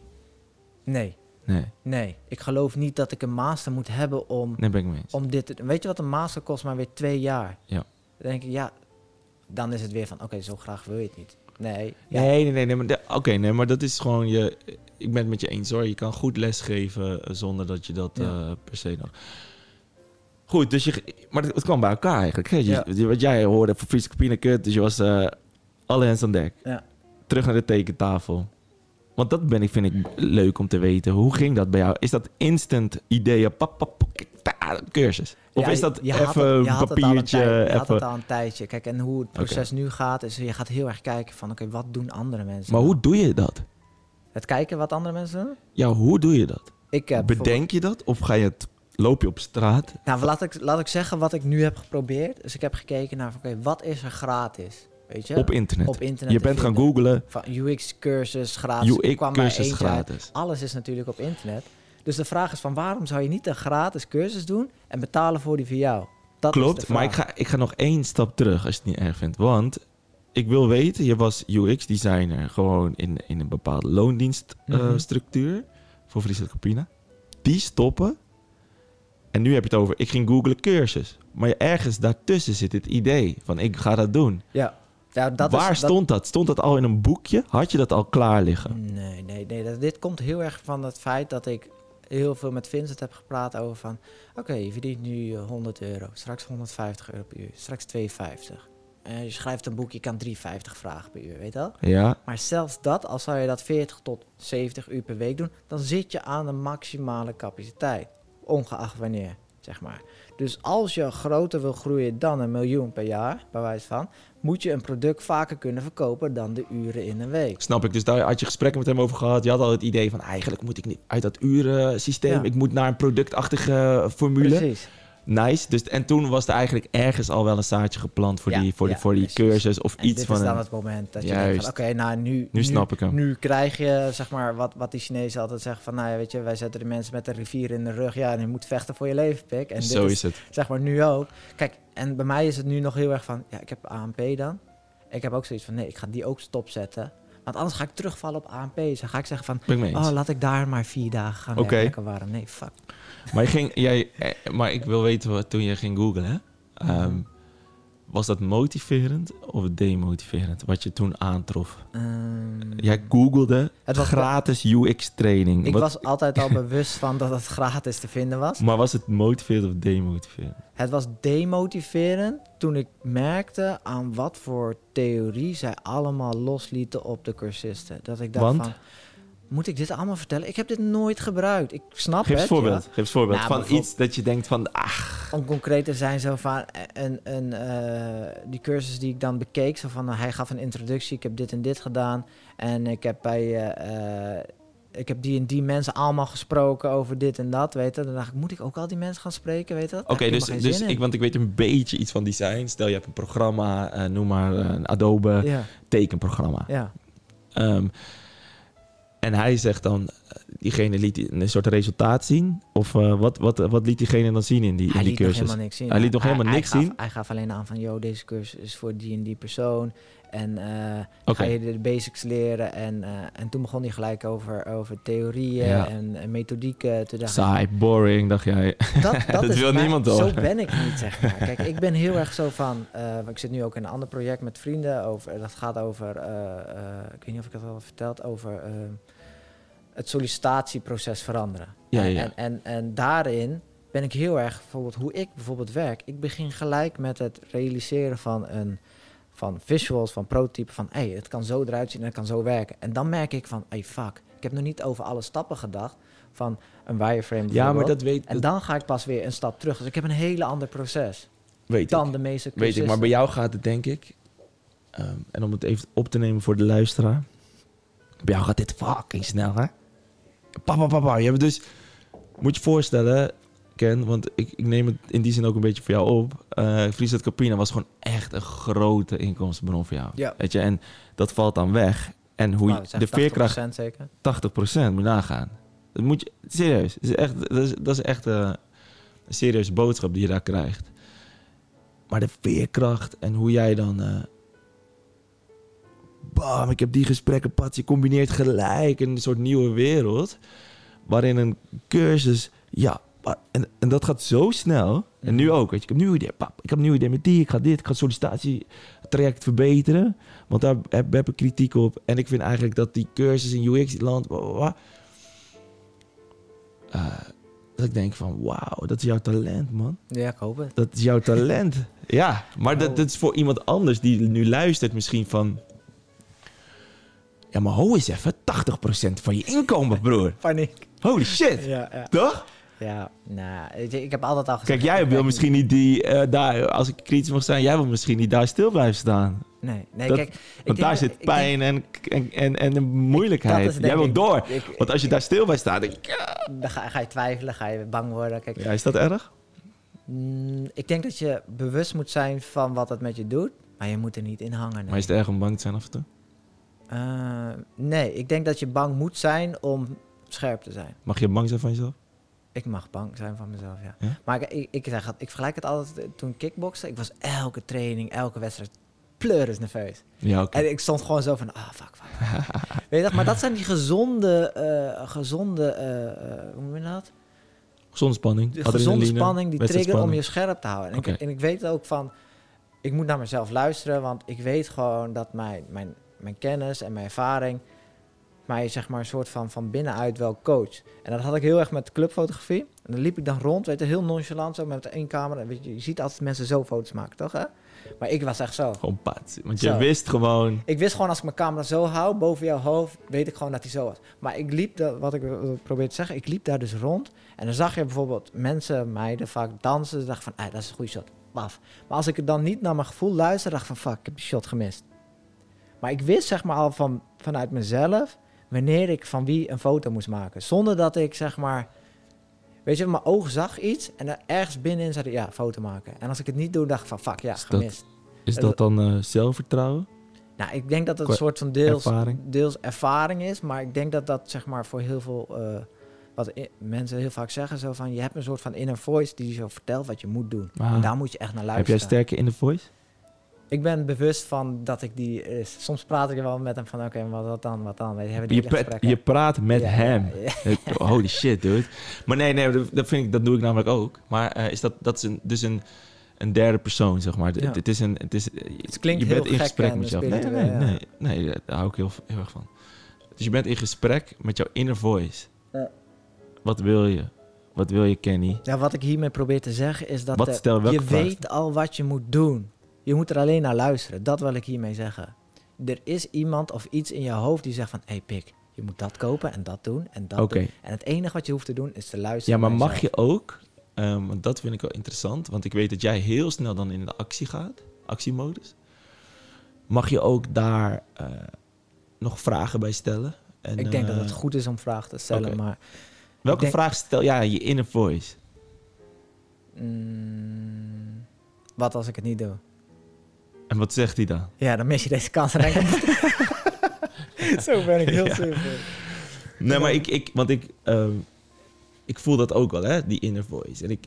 Nee, Nee, nee. Ik geloof niet dat ik een master moet hebben om, nee ben ik mee eens. om dit te doen. Weet je wat een master kost? Maar weer twee jaar. Ja. Dan denk ik, ja, dan is het weer van, oké, zo graag wil je het niet. Nee, ja. Nee, nee, nee. nee Oké, nee, maar dat is gewoon je... Ik ben het met je eens hoor. Je kan goed lesgeven eh, zonder dat je dat Ja. eh, per se nog... Goed, dus je... Maar het, het kwam bij elkaar eigenlijk. Hè? Je, Ja. Wat jij hoorde van Friese Capine Kut, dus je was eh, alle hands aan dek. Ja. Terug naar de tekentafel. Want dat ben ik, vind ik leuk om te weten. Hoe ging dat bij jou? Is dat instant ideeën, pap, pap, cursus? Of Ja, is dat even een papiertje? Je had even... het al een tijdje. Kijk, en hoe het proces nu gaat, is je gaat heel erg kijken van, oké, wat doen andere mensen? Maar nou? hoe doe je dat? Het kijken wat andere mensen doen? Ja, hoe doe je dat? Ik heb Bedenk je dat? Of ga je het, loop je op straat? Nou, laat ik, laat ik zeggen wat ik nu heb geprobeerd. Dus ik heb gekeken naar, oké, wat is er gratis? Weet je? Op internet. Op internet je bent gaan googlen. Van UX-cursus gratis. UX-cursus uit. gratis. Alles is natuurlijk op internet. Dus de vraag is van, waarom zou je niet een gratis cursus doen en betalen voor die voor jou? Dat Klopt, maar ik ga, ik ga nog één stap terug als je het niet erg vindt. Want ik wil weten, je was UX-designer gewoon in, in een bepaalde Mhm. loondienststructuur voor Friesland Campina. Die stoppen. En nu heb je het over, ik ging googlen cursus. Maar ergens daartussen zit het idee van, ik ga dat doen. Ja, dat Waar is, stond dat? Stond dat al in een boekje? Had je dat al klaar liggen? Nee, nee, nee. Dat, dit komt heel erg van het feit dat ik heel veel met Vincent heb gepraat over van... Oké, je verdient nu eh, 100 euro, straks 150 euro per uur, straks 250. En je schrijft een boek, je kan 350 vragen per uur, weet je wel? Ja, Maar zelfs dat, al zou je dat 40 tot 70 uur per week doen... dan zit je aan de maximale capaciteit, ongeacht wanneer. zeg maar. Dus als je groter wil groeien dan een miljoen per jaar, bij wijze van, moet je een product vaker kunnen verkopen dan de uren in een week. Snap ik. Dus daar had je gesprekken met hem over gehad. Je had al het idee van eigenlijk moet ik niet uit dat urensysteem. Ja. Ik moet naar een productachtige formule. Precies. Nice. Dus, en toen was er eigenlijk ergens al wel een zaadje geplant voor Ja, die, voor die, voor die precies. cursus of En iets dit van is dan een... het moment dat je denkt van, oké, nou nu, Nu snap ik hem. Nu krijg je, zeg maar, wat, wat die Chinezen altijd zeggen van, nou ja, weet je, wij zetten de mensen met een rivier in de rug, ja, en je moet vechten voor je leven, pik. En dit Zo is, is het. zeg maar, nu ook. Kijk, en bij mij is het nu nog heel erg van, ja, ik heb ANP dan. Ik heb ook zoiets van, nee, ik ga die ook stopzetten. Want anders ga ik terugvallen op ANP. Dus dan ga ik zeggen van, ik oh, laat ik daar maar vier dagen gaan Oké. werken. Waarom? Nee, fuck. Maar, je ging, jij, eh, maar ik wil weten wat toen je ging googlen. Hè? Was dat motiverend of demotiverend wat je toen aantrof? Ehm, Jij googelde Het was- gratis UX training. ik Wat- was altijd al bewust van dat het gratis te vinden was. Maar was het motiverend of demotiverend? Het was demotiverend toen ik merkte aan wat voor theorie zij allemaal loslieten op de cursisten. Dat ik dacht Want? van, moet ik dit allemaal vertellen? Ik heb dit nooit gebruikt. Ik snap Geef eens het, voorbeeld. Geef eens voorbeeld Nou, van bijvoorbeeld- iets dat je denkt van, ach, ja. Om concreet te zijn, zo van, een, een, eh, die cursus die ik dan bekeek, zo van, eh, hij gaf een introductie, ik heb dit en dit gedaan. En ik heb bij... eh, ik heb die en die mensen allemaal gesproken over dit en dat, weet je. Dan dacht ik, moet ik ook al die mensen gaan spreken, weet je Oké, dus, dus ik, want ik weet een beetje iets van design. Stel je hebt een programma, noem maar een Adobe Ja, tekenprogramma. ja. Ehm, en hij zegt dan, eh, diegene liet een soort resultaat zien? Of eh, wat, wat, wat liet diegene dan zien in die, Hij in die liet nog cursus? helemaal niks zien. Hij liet nog helemaal niks gaf, zien? Hij gaf alleen aan van, yo, deze cursus is voor die en die persoon. En eh Oké. ga je de basics leren. En, eh, en toen begon hij gelijk over, over theorieën Ja. en, en methodieken. Toen dacht ik, Saai, boring, dacht jij. dat, dat, Dat is wil niemand Zo horen. ben ik niet, zeg maar. Kijk, ik ben heel erg zo van... eh, ik zit nu ook in een ander project met vrienden. Over, dat gaat over... eh, eh, ik weet niet of ik het al verteld. Over eh, het sollicitatieproces veranderen. Ja, en, ja. En, en, en daarin ben ik heel erg... Bijvoorbeeld hoe ik bijvoorbeeld werk. Ik begin gelijk met het realiseren van een... Van visuals, van prototypen, van hey, het kan zo eruit zien en het kan zo werken. En dan merk ik van, hey fuck, ik heb nog niet over alle stappen gedacht van een wireframe Ja, maar dat weet, En dan ga ik pas weer een stap terug. Dus ik heb een hele ander proces weet dan ik. de meeste Weet ik, maar bij jou gaat het denk ik... ehm, en om het even op te nemen voor de luisteraar. Bij jou gaat dit fucking snel, hè? Papa, papa, je hebt dus... Moet je voorstellen, Ken, want ik, ik neem het in die zin ook een beetje voor jou op. eh Friesland Caprina was gewoon echt een grote inkomstenbron voor jou. Ja. Weet je, en dat valt dan weg. En hoe Nou, je, de veerkracht 80% zeker. 80% moet nagaan. Dat moet je, serieus, dat is echt, dat is, dat is echt eh, een serieuze boodschap die je daar krijgt. Maar de veerkracht en hoe jij dan... eh bam, ik heb die gesprekken, Pat, je combineert gelijk een soort nieuwe wereld. Waarin een cursus, ja, en, en dat gaat zo snel. En nu ook, weet je, ik heb een nieuw idee, pap, ik heb een nieuw idee met die, ik ga dit, ik ga het sollicitatietraject verbeteren. Want daar heb, heb ik kritiek op. En ik vind eigenlijk dat die cursus in UX-land, bla, eh, dat ik denk van, wauw, dat is jouw talent, man. Ja, ik hoop het. Dat is jouw talent. ja, maar dat, Oh. dat is voor iemand anders die nu luistert misschien van... Ja, maar ho eens even, 80% van je inkomen, broer. Paniek. Holy shit. Ja, ja. Toch? Ja, nou, ik heb altijd al gezegd... Kijk, jij wil misschien niet die eh, daar, als ik kritisch mag zijn, jij wil misschien niet daar stil blijven staan. Nee, nee, Dat- kijk... Want denk daar zit pijn en, en, en, en moeilijkheid. is Jij wil door. ik- Want als je daar stil bij staat, denk ik, ja. Dan ga, ga je twijfelen, ga je bang worden. Kijk, ja, is dat erg? mm, ik denk dat je bewust moet zijn van wat het met je doet, maar je moet er niet in hangen. Nee. Maar is het erg om bang te zijn af en toe? Eh, nee, ik denk dat je bang moet zijn om scherp te zijn. Mag je bang zijn van jezelf? Ik mag bang zijn van mezelf, ja. Ja? Maar ik, ik, ik zeg ik vergelijk het altijd eh, toen ik kickbokste. Ik was elke training, elke wedstrijd pleuris nerveus. Ja. En ik stond gewoon zo van, ah, fuck, fuck. fuck. Weet je dat? Maar dat zijn die gezonde, eh, gezonde, hoe noem je dat? Gezonde spanning. De gezonde spanning, die trigger om je scherp te houden. En, ik, en ik weet ook van, ik moet naar mezelf luisteren, want ik weet gewoon dat mijn, mijn, mijn kennis en mijn ervaring mij zeg maar een soort van van binnenuit wel coach. En dat had ik heel erg met clubfotografie. En dan liep ik dan rond, weet je, heel nonchalant zo met één camera. Weet je, je ziet altijd mensen zo foto's maken, toch hè? Maar ik was echt zo. Gewoon pat. Want je Zo. wist gewoon... Ik wist gewoon als ik mijn camera zo hou boven jouw hoofd, weet ik gewoon dat hij zo was. Maar ik liep, da- wat ik probeer te zeggen, ik liep daar dus rond. En dan zag je bijvoorbeeld mensen, meiden vaak dansen. Ze dachten van, ah, dat is een goede shot. Paf. Maar als ik er dan niet naar mijn gevoel luisterde, dacht ik van, fuck, ik heb die shot gemist. Maar ik wist zeg maar al van, vanuit mezelf wanneer ik van wie een foto moest maken. Zonder dat ik zeg maar, weet je, mijn oog zag iets en er ergens binnenin zei ik, ja, foto maken. En als ik het niet doe, dacht ik van, fuck, ja, Is dat- gemist. Is dat dan eh, zelfvertrouwen? Nou, ik denk dat het Qua een soort van deels ervaring? deels ervaring is, maar ik denk dat dat zeg maar voor heel veel eh, wat mensen heel vaak zeggen zo van je hebt een soort van inner voice die je zo vertelt wat je moet doen. Ah. En daar moet je echt naar Heb jij luisteren. sterke in de voice? Ik ben bewust van dat ik die is. Soms praat ik wel met hem van oké, maar wat dan, wat dan? Hebben die Je, je praat met Ja, hem. ja, ja. Het- Holy shit, dude. Maar nee, nee, dat, vind ik, dat doe ik namelijk ook. Maar eh, is dat, dat is een, dus een, een derde persoon, zeg maar. Het-. Het is een, het is, Het klinkt je bent in gesprek met jezelf. Nee, nee, nee, daar hou ik heel, heel erg van. Dus je bent in gesprek met jouw inner voice. Wat wil je? Wat wil je, Kenny? Ja, wat ik hiermee probeer te zeggen is dat eh, je weet al wat je moet doen. Je moet er alleen naar luisteren. Dat wil ik hiermee zeggen. Er is iemand of iets in je hoofd die zegt van... hé hey, pik, je moet dat kopen en dat doen en dat doen. En het enige wat je hoeft te doen is te luisteren Ja, maar mag je ook, ehm, want dat vind ik wel interessant, want ik weet dat jij heel snel dan in de actie gaat, actiemodus. Mag je ook daar eh, nog vragen bij stellen? En, Ik denk dat eh, het goed is om vragen te stellen, maar... Welke denk- vraag stel jij aan je inner voice? mm, wat als ik het niet doe? En wat zegt hij dan? Ja, dan mis je deze kans. denk ik. Zo ben ik heel Ja. simpel. Nee, maar ik, ik want ik, ehm, ik voel dat ook wel, hè, die inner voice. En ik,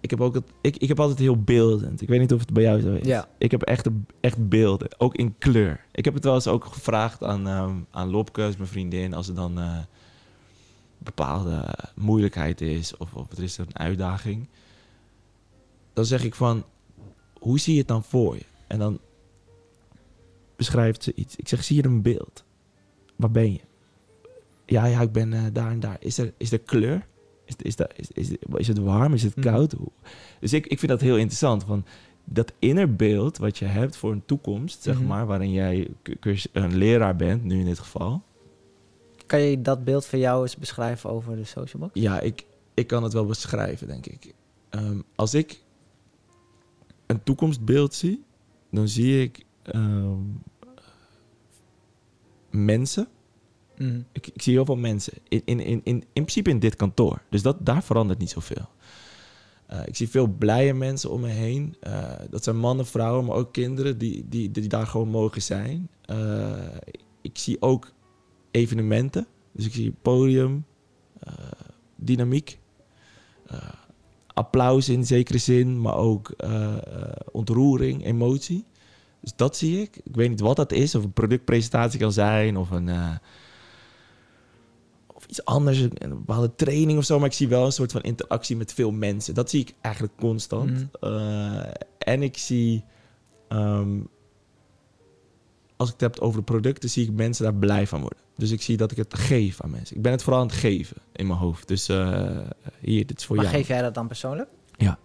ik, heb ook het, ik, ik heb altijd heel beeldend. Ik weet niet of het bij jou zo is. Ja. Ik heb echt, echt beelden, ook in kleur. Ik heb het wel eens ook gevraagd aan, ehm aan Lopke, mijn vriendin, als er dan eh, bepaalde moeilijkheid is of, of er is een uitdaging. Dan zeg ik van, hoe zie je het dan voor je? En dan beschrijft ze iets. Ik zeg, zie je een beeld? Waar ben je? Ja, ja, ik ben eh, daar en daar. Is er, is er kleur? Is, is, daar, is, is, is het warm? Is het Mhm. koud? Dus ik, ik vind dat heel interessant. Van dat innerbeeld wat je hebt voor een toekomst, zeg Mhm. maar, waarin jij een leraar bent, nu in dit geval. Kan je dat beeld van jou eens beschrijven over de social box? Ja, ik, ik kan het wel beschrijven, denk ik. Ehm, als ik een toekomstbeeld zie, dan zie ik ehm, mensen Mhm. Ik, ik zie heel veel mensen. In, in, in, in, in principe in dit kantoor. Dus dat, daar verandert niet zoveel. Eh, ik zie veel blije mensen om me heen. Eh, dat zijn mannen, vrouwen, maar ook kinderen die, die, die daar gewoon mogen zijn. Eh, ik zie ook evenementen. Dus ik zie podium, dynamiek, applaus in zekere zin, maar ook eh, ontroering, emotie. Dus dat zie ik. Ik weet niet wat dat is, of een productpresentatie kan zijn, of een. eh, of iets anders, een bepaalde training of zo. Maar ik zie wel een soort van interactie met veel mensen. Dat zie ik eigenlijk constant. Mhm. En ik zie, ehm, als ik het heb over de producten, zie ik mensen daar blij van worden. Dus ik zie dat ik het geef aan mensen. Ik ben het vooral aan het geven in mijn hoofd. Dus eh, hier, dit is voor Maar jou. geef jij dat dan persoonlijk? Ja,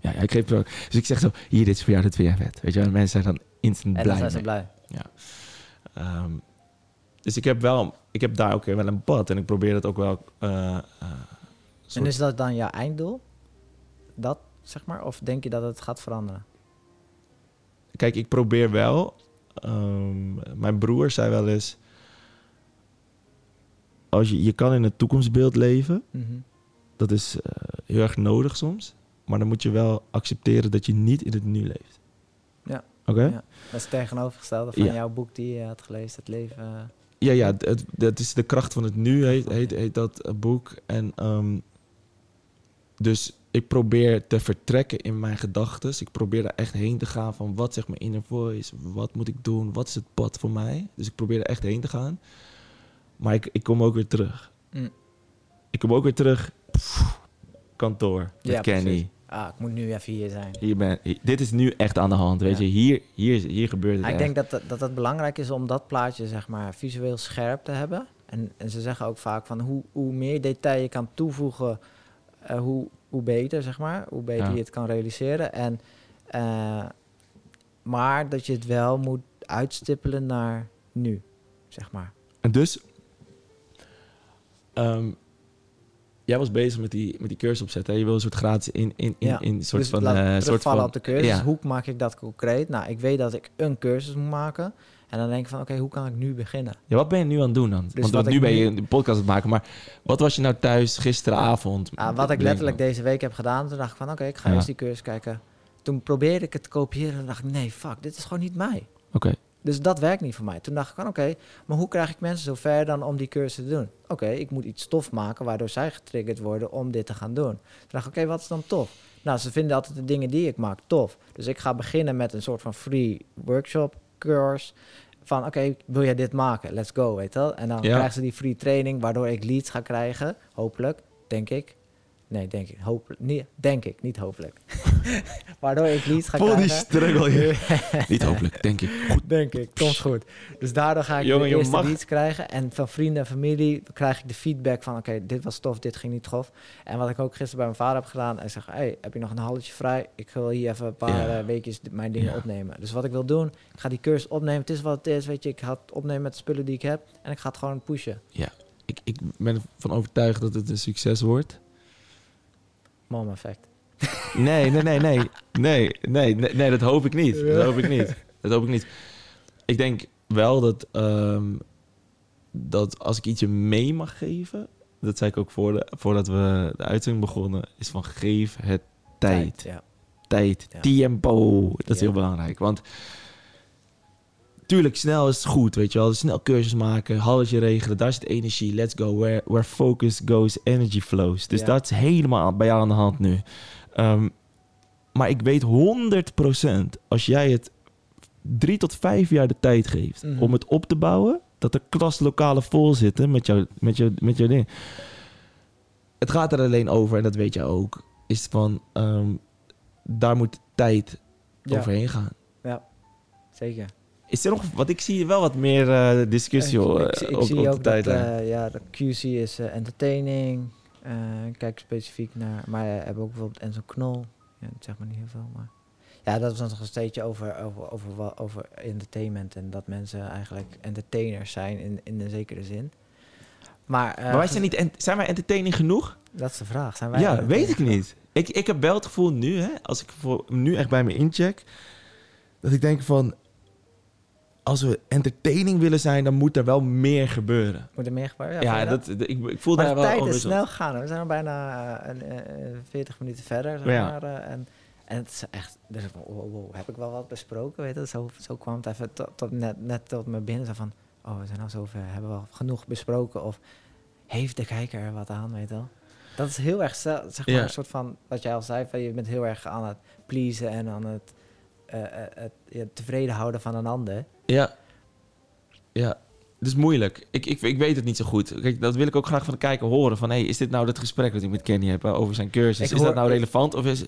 ja, ik geef het. Dus ik zeg zo, hier, dit is voor jou, dit vind jij vet. Weet je en mensen zijn dan instant En dan blij zijn ze blij. Ehm, dus ik heb wel, ik heb daar ook wel een pad en ik probeer dat ook wel. eh, eh, En is dat dan jouw einddoel? Dat, zeg maar? Of denk je dat het gaat veranderen? Kijk, ik probeer wel. Ehm, mijn broer zei wel eens. Als je, je kan in het toekomstbeeld leven, Mhm. dat is eh, heel erg nodig soms. Maar dan moet je wel accepteren dat je niet in het nu leeft. Ja. Oké? Ja. Dat is het tegenovergestelde van Ja. jouw boek die je had gelezen, Het leven... eh, Ja, ja, het, het is de kracht van het nu, heet, heet, heet dat boek. En ehm, dus ik probeer te vertrekken in mijn gedachten. Ik probeer er echt heen te gaan van wat zegt mijn inner voice? Wat moet ik doen? Wat is het pad voor mij? Dus ik probeer er echt heen te gaan. Maar ik, ik kom ook weer terug. Mm. Ik kom ook weer terug. Pff, kantoor met Ja. Ah, ik moet nu even hier zijn. Hier ben, hier- dit is nu echt aan de hand, weet Ja. je. Hier, hier, hier gebeurt het Ah, ik denk dat, dat dat het belangrijk is om dat plaatje zeg maar visueel scherp te hebben. En, en ze zeggen ook vaak van hoe, hoe meer detail je kan toevoegen, eh, hoe, hoe beter, zeg maar. Hoe beter Ja. je het kan realiseren. En, eh, maar dat je het wel moet uitstippelen naar nu, zeg maar. En dus, ehm, jij was bezig met die, met die cursus opzetten. hè? Je wil een soort gratis in, in, in, Ja, in soort dus van... eh, soort van op de cursus. ja. Hoe maak ik dat concreet? Nou, ik weet dat ik een cursus moet maken. En dan denk ik van, oké, hoe kan ik nu beginnen? Ja, wat ben je nu aan het doen dan? Dus Want wat nu ben je een podcast aan het maken, maar wat was je nou thuis gisteravond? Ah, wat ik letterlijk deze week heb gedaan, toen dacht ik van, oké, ik ga Ja. eerst die cursus kijken. Toen probeerde ik het te kopiëren en dacht ik, nee, fuck, dit is gewoon niet mij. Oké, Dus dat werkt niet voor mij. Toen dacht ik van, oké, maar hoe krijg ik mensen zover dan om die cursus te doen? Oké, ik moet iets tof maken waardoor zij getriggerd worden om dit te gaan doen. Toen dacht ik, oké, wat is dan tof? Nou, ze vinden altijd de dingen die ik maak tof. Dus ik ga beginnen met een soort van free workshop course. Van, oké, wil jij dit maken? Let's go, weet je wel? En dan Ja. krijgen ze die free training, waardoor ik leads ga krijgen. Hopelijk, denk ik. Nee, denk ik. Hopelijk. Nee, denk ik, niet hopelijk. waardoor ik leads ga die krijgen. struggle hier. Niet hopelijk, denk ik. Goed. Denk ik, komt goed. Dus daardoor ga ik Jongen, de eerste mag- leads krijgen. En van vrienden en familie krijg ik de feedback van... oké, dit was tof, dit ging niet tof. En wat ik ook gisteren bij mijn vader heb gedaan... hij zegt, hey, heb je nog een halletje vrij? Ik wil hier even een paar Ja. eh, weekjes mijn dingen Ja. opnemen. Dus wat ik wil doen, ik ga die cursus opnemen. Het is wat het is, weet je. Ik ga het opnemen met de spullen die ik heb. En ik ga het gewoon pushen. Ik, ik ben ervan overtuigd dat het een succes wordt. Mom effect. Nee, nee, nee, nee. Nee, nee, nee, nee, dat hoop ik niet. Dat hoop ik niet. Dat hoop ik niet. Ik denk wel dat, ehm, dat als ik ietsje mee mag geven... Dat zei ik ook voor de, voordat we de uitzending begonnen... is van geef het tijd. Ja. Tijd. Ja. Tempo. Dat is heel belangrijk. Want tuurlijk, snel is het goed, weet je wel. Snel cursus maken, halletje regelen. Daar zit energie. Let's go. Where, where focus goes, energy flows. Dus dat is helemaal bij jou aan de hand nu. Ehm, maar ik weet 100% als jij het drie tot vijf jaar de tijd geeft Mhm. om het op te bouwen, dat de klaslokalen vol zitten met, jou, met, jou, met jouw ding. Het gaat er alleen over, en dat weet jij ook, is van ehm, daar moet tijd Ja. overheen gaan. Zeker. Is er nog, want ik zie wel wat meer eh, discussie ik, hoor, ik, op, zie op de dat tijdlijn. eh, ja, de QC is eh, entertaining. Eh, kijk specifiek naar. Maar we hebben ook bijvoorbeeld Enzo Knol. Ja, dat zeg maar niet heel veel, maar. Ja, dat was nog een steentje over, over, over, over entertainment. En dat mensen eigenlijk entertainers zijn in, in een zekere zin. Maar, eh, maar wij zijn, niet, zijn wij entertaining genoeg? Dat is de vraag. Zijn wij Ja, weet ik niet. Ik, ik heb wel het gevoel nu, hè, als ik voor, nu echt bij me incheck, dat ik denk van, als we entertaining willen zijn, dan moet er wel meer gebeuren. Moet er meer gebeuren? Ja, dat, dat- ik, ik voel Maar daar de wel tijd onrust is snel gegaan. We zijn al bijna eh, een, eh, 40 minuten verder. Zeg Ja. maar, eh, en, en het is echt... Dus, wow, wow, heb ik wel wat besproken? Weet je? Zo, zo kwam het even tot, tot net, net tot me binnen. Zo van, oh, we zijn al zover. Hebben we al genoeg besproken? Of heeft de kijker er wat aan, weet je wel? Dat is heel erg, zeg maar, Ja. een soort van... Wat jij al zei, van, je bent heel erg aan het pleasen en aan het, eh, eh, tevreden houden van een ander. Ja. Ja. Het is moeilijk. Ik, ik, ik weet het niet zo goed. Kijk, dat wil ik ook graag van de kijker horen. Van, hey, is dit nou het gesprek dat ik met Kenny heb over zijn cursus? Ik is hoor- dat nou relevant? Of is...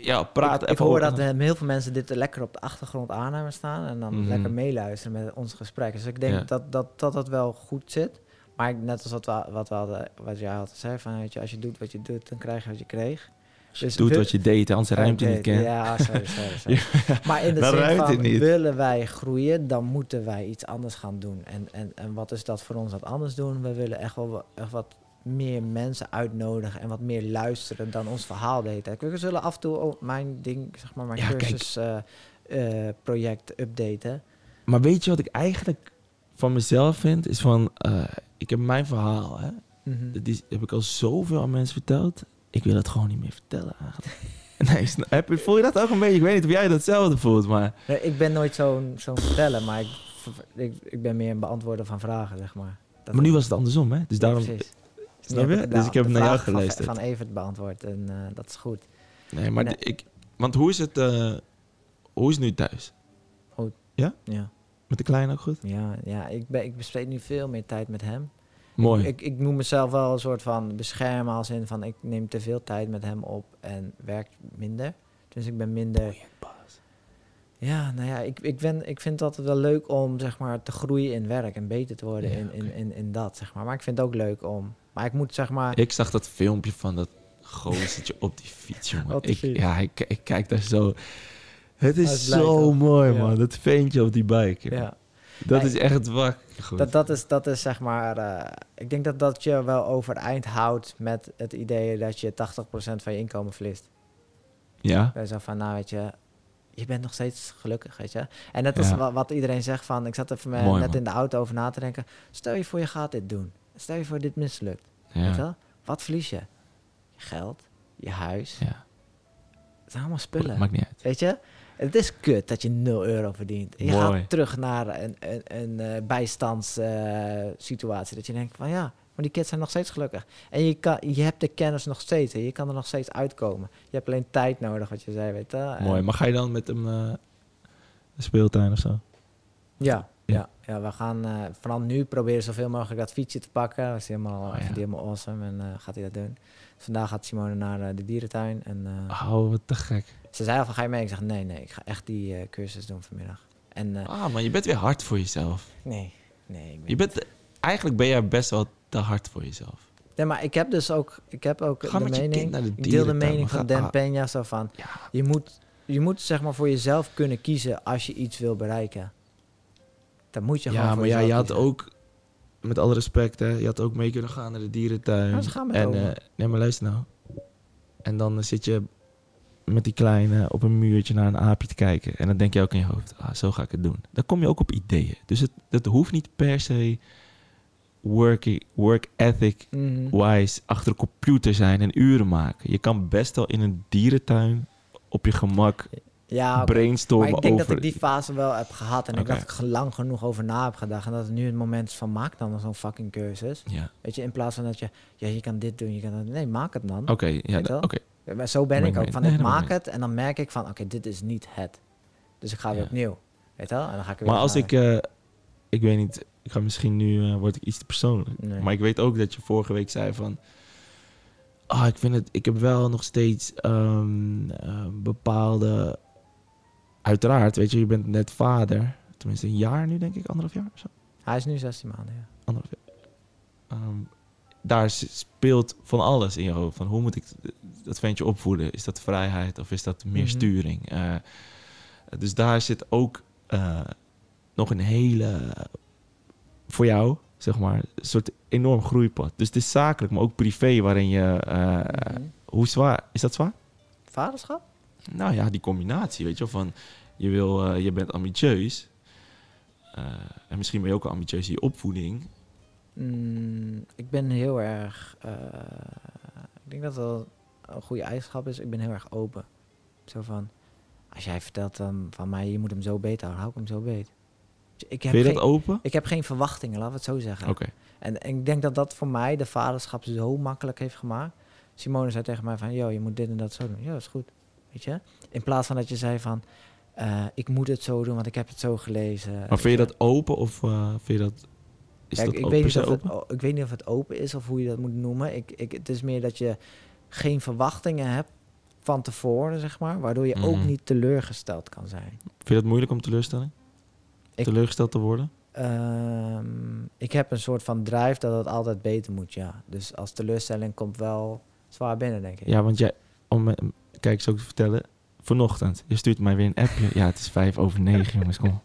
Ja, praat ik, even ik hoor dat eh, heel veel mensen dit lekker op de achtergrond aan hebben staan en dan Mhm. lekker meeluisteren met ons gesprek. Dus ik denk Ja. dat, dat, dat dat wel goed zit. Maar net als wat, we, wat, we hadden, wat jij altijd zei, van, weet je, als je doet wat je doet, dan krijg je wat je kreeg. Dus doet wat je deed, anders ruimt je Oké, niet kennen. Ja, sorry, sorry, sorry. Maar in de zin van, niet. willen wij groeien, dan moeten wij iets anders gaan doen. En, en, en wat is dat voor ons dat anders doen? We willen echt wel echt wat meer mensen uitnodigen en wat meer luisteren dan ons verhaal de hele tijd. We zullen af en toe ook mijn ding, zeg maar, mijn Ja, kijk. cursus eh, eh, project updaten. Maar weet je wat ik eigenlijk van mezelf vind? Is van, eh, ik heb mijn verhaal, hè. Mhm. Dat is, heb ik al zoveel aan mensen verteld. Ik wil het gewoon niet meer vertellen eigenlijk. Nee, heb, je- voel je dat ook een beetje? Ik weet niet of jij datzelfde voelt, maar... Nee, ik ben nooit zo'n zo'n verteller, maar ik, ik, ik ben meer een beantwoorden van vragen, zeg maar. Dat Maar nu was het andersom, hè? Dus daarom... Precies. Snap je? Dus ik heb naar jou vraag van-. Van Evert beantwoord en eh, dat is goed. Nee, maar Nee. ik... Want hoe is het... eh, hoe is het nu thuis? Ja, Met de kleine ook goed? ja, ja ik, ben, ik besteed nu veel meer tijd met hem. Mooi. Ik, ik moet mezelf wel een soort van beschermen als in van ik neem te veel tijd met hem op en werk minder. Dus ik ben minder. Ja, nou ja, ik, ik, ben, ik vind het altijd wel leuk om zeg maar, te groeien in werk en beter te worden Ja, in, in, in, in dat, zeg maar. Maar ik vind het ook leuk om... Maar ik moet zeg maar... Ik zag dat filmpje van dat gozertje op die fiets, jongen. Ik. Ja, ik, ik kijk daar zo... Het is, zo mooi, Ja. man. Dat veentje op die bike. joh. ja, Dat Nee, is echt wakker goed. dat, dat, is, dat is zeg maar... eh, ik denk dat dat je wel overeind houdt met het idee dat je 80% van je inkomen verliest. Ja? Zo van, nou weet je, je bent nog steeds gelukkig, weet je. En dat is Ja. wa- wat iedereen zegt van, ik zat even met- Mooi, net man. in de auto over na te denken. Stel je voor je gaat dit doen. Stel je voor dit mislukt. Weet je? Wat verlies je? Je geld, je huis. ja. Het zijn allemaal spullen. Maakt niet uit. Weet je? Het is kut dat je 0 euro verdient. En je Mooi. gaat terug naar een, een, een eh, bijstandssituatie. dat je denkt van ja, maar die kids zijn nog steeds gelukkig. En je, kan, je hebt de kennis nog steeds. Hè. Je kan er nog steeds uitkomen. Je hebt alleen tijd nodig, wat je zei, weet je. Mooi. Maar ga je dan met hem eh de speeltuin of zo? Ja, Ja. ja. we gaan vanaf nu proberen zoveel mogelijk dat fietsje te pakken. Dat is helemaal, Oh, ja. helemaal awesome en gaat hij dat doen. Dus vandaag gaat Simone naar de dierentuin. En Oh, wat te gek. Ze zei al van, ga je mee? Ik zeg, nee, nee, ik ga echt die eh, cursus doen vanmiddag. En eh, Ah, maar je bent weer hard voor jezelf. nee, nee. Ik ben Je bent, eigenlijk ben jij best wel te hard voor jezelf. Nee, maar ik heb dus ook, ik heb ook Ga de mening. de ik deel de mening van Ga- Dan ah. Peña zo van. Ja. Je moet, je moet zeg maar voor jezelf kunnen kiezen als je iets wil bereiken. Dan moet je gewoon Ja, voor maar ja, je had kiezen. ook, met alle respect, hè, je had ook mee kunnen gaan naar de dierentuin. Ja, ze gaan met en, eh, nee, maar luister nou. En dan zit je met die kleine op een muurtje naar een aapje te kijken. En dan denk je ook in je hoofd, ah, zo ga ik het doen. Dan kom je ook op ideeën. Dus het, het hoeft niet per se work, work ethic Mhm. wise achter een computer zijn en uren maken. Je kan best wel in een dierentuin op je gemak Ja, brainstormen maar ik denk over... dat ik die fase wel heb gehad. En ik Oké. dat ik lang genoeg over na heb gedacht. En dat het nu het moment is van maak dan zo'n fucking cursus. Ja, Weet je, in plaats van dat je, ja, je kan dit doen, je kan dat. Nee, maak het dan. oké. ja, oké. Maar zo ben Maar ik ook. Van nee, ik maak het en dan merk ik van oké, dit is niet het. Dus ik ga weer Ja. opnieuw. Weet je wel? En dan ga ik weer Maar als ik, eh, ik weet niet, ik ga misschien nu, eh, word ik iets te persoonlijk. Nee. Maar ik weet ook dat je vorige week zei van, ah, ik vind het, ik heb wel nog steeds ehm, eh, bepaalde, uiteraard, weet je, je bent net vader, tenminste een jaar nu denk ik, anderhalf jaar of zo, Hij is nu 16 maanden, ja. anderhalf jaar. Ehm, daar speelt van alles in je hoofd. Van hoe moet ik dat ventje opvoeden? Is dat vrijheid of is dat meer Mhm. sturing? Eh, dus daar zit ook eh, nog een hele, voor jou, zeg maar, een soort enorm groeipad. Dus het is zakelijk, maar ook privé, waarin je... eh, Mhm. Hoe zwaar? Is dat zwaar? Vaderschap? Nou ja, die combinatie, weet je van je, wil, je bent ambitieus. en misschien ben je ook ambitieus in je opvoeding. Mm, ik ben heel erg. eh, ik denk dat dat een goede eigenschap is. Ik ben heel erg open. Zo van. Als jij vertelt dan van mij, je moet hem zo beter houden, hou ik hem zo beter. Dus Ik heb, Vind je geen, dat open? ik heb geen verwachtingen, laten we het zo zeggen. Oké. En, en ik denk dat dat voor mij de vaderschap zo makkelijk heeft gemaakt. Simone zei tegen mij van, joh, je moet dit en dat zo doen. Ja, dat is goed. Weet je? In plaats van dat je zei van, eh, ik moet het zo doen, want ik heb het zo gelezen. Maar vind je dat open of eh, vind je dat... Is Kijk, dat ik, weet niet of het, ik weet niet of het open is of hoe je dat moet noemen. Ik, ik, het is meer dat je geen verwachtingen hebt van tevoren, zeg maar. Waardoor je ook Mhm. niet teleurgesteld kan zijn. Vind je dat moeilijk om teleurstelling? Ik- Teleurgesteld te worden? Ehm, ik heb een soort van drive dat het altijd beter moet, ja. Dus als teleurstelling komt wel zwaar binnen, denk ik. Ja, want jij... Om kijk eens ook te vertellen. Vanochtend, je stuurt mij weer een appje. Ja, het is vijf over negen, jongens, kom.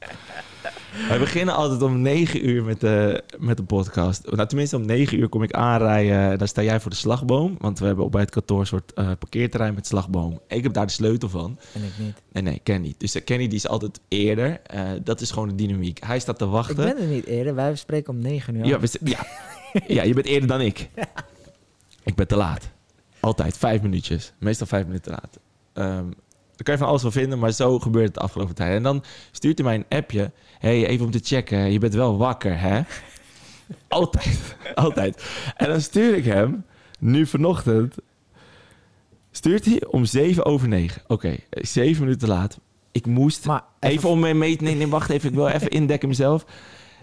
Wij beginnen altijd om negen uur met de, met de podcast. Nou, tenminste om negen uur kom ik aanrijden. Dan sta jij voor de slagboom. Want we hebben op bij het kantoor een soort eh, parkeerterrein met slagboom. Ik heb daar de sleutel van. En ik niet. Nee, nee, Kenny. Dus eh, Kenny die is altijd eerder. Eh, dat is gewoon de dynamiek. Hij staat te wachten. Ik ben er niet eerder. Wij spreken om negen uur. Ja, we ja. ja, je bent eerder dan ik. Ik ben te laat. Altijd vijf minuutjes. Meestal vijf minuten te laat. Ehm daar kan je van alles van vinden, maar zo gebeurt het de afgelopen tijd. En dan stuurt hij mij een appje. hey, even om te checken. Je bent wel wakker, hè? Altijd. Altijd. En dan stuur ik hem, nu vanochtend, stuurt hij om zeven over negen. Oké, eh, zeven minuten te laat. Ik moest Maar Even om mee mee te... Nee, nee, wacht even. Ik wil even indekken mezelf.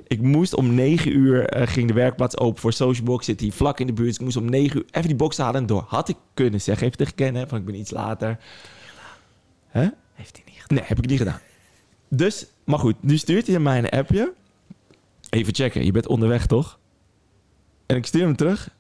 Ik moest om 9 uur... eh, ging de werkplaats open voor Social Box. Zit hier vlak in de buurt. Ik moest om 9 uur even die box halen en door. Had ik kunnen zeggen. Even tegen Ken, hè, van ik ben iets later. Hè? Heeft hij niet gedaan. Nee, heb ik niet gedaan. Dus, maar goed, nu stuurt hij mij een appje. Even checken, je bent onderweg toch? En ik stuur hem terug.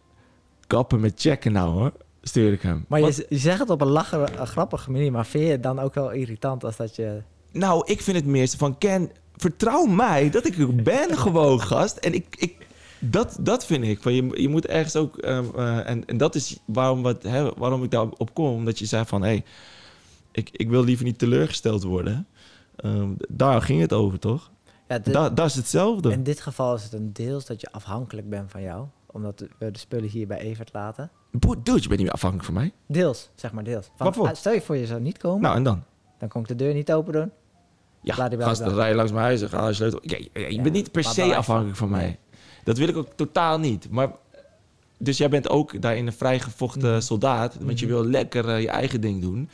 Kappen met checken nou hoor, stuur ik hem. Maar Want- je, je zegt het op een lachen, een grappige manier, maar vind je het dan ook wel irritant als dat je... Nou, ik vind het meer van Ken, vertrouw mij dat ik er ben gewoon gast. En ik, ik dat, dat vind ik. Van je, je moet ergens ook. ehm, eh, en, en dat is waarom, wat, hè, waarom ik daarop kom. Omdat je zei van hé, hey, ik, ik wil liever niet teleurgesteld worden. Ehm, daar ging het over, toch? Ja, Da, dat is hetzelfde. in dit geval is het een deels dat je afhankelijk bent van jou, omdat we de spullen hier bij Evert laten. Boe, Dude, je bent niet meer afhankelijk van mij. Deels, zeg maar deels. Van, Waarvoor? ah, Stel je voor je zou niet komen, Nou, en dan? dan kon ik de deur niet open doen. Ja, Laat die wel gast, dan rij je langs mijn huis en ga je sleutel. Ja, ja, je Ja, bent niet per se afhankelijk van mij. Nee. Dat wil ik ook totaal niet. Maar, dus jij bent ook daarin een vrijgevochten Mhm. soldaat. Want je Mhm. wil lekker eh, je eigen ding doen.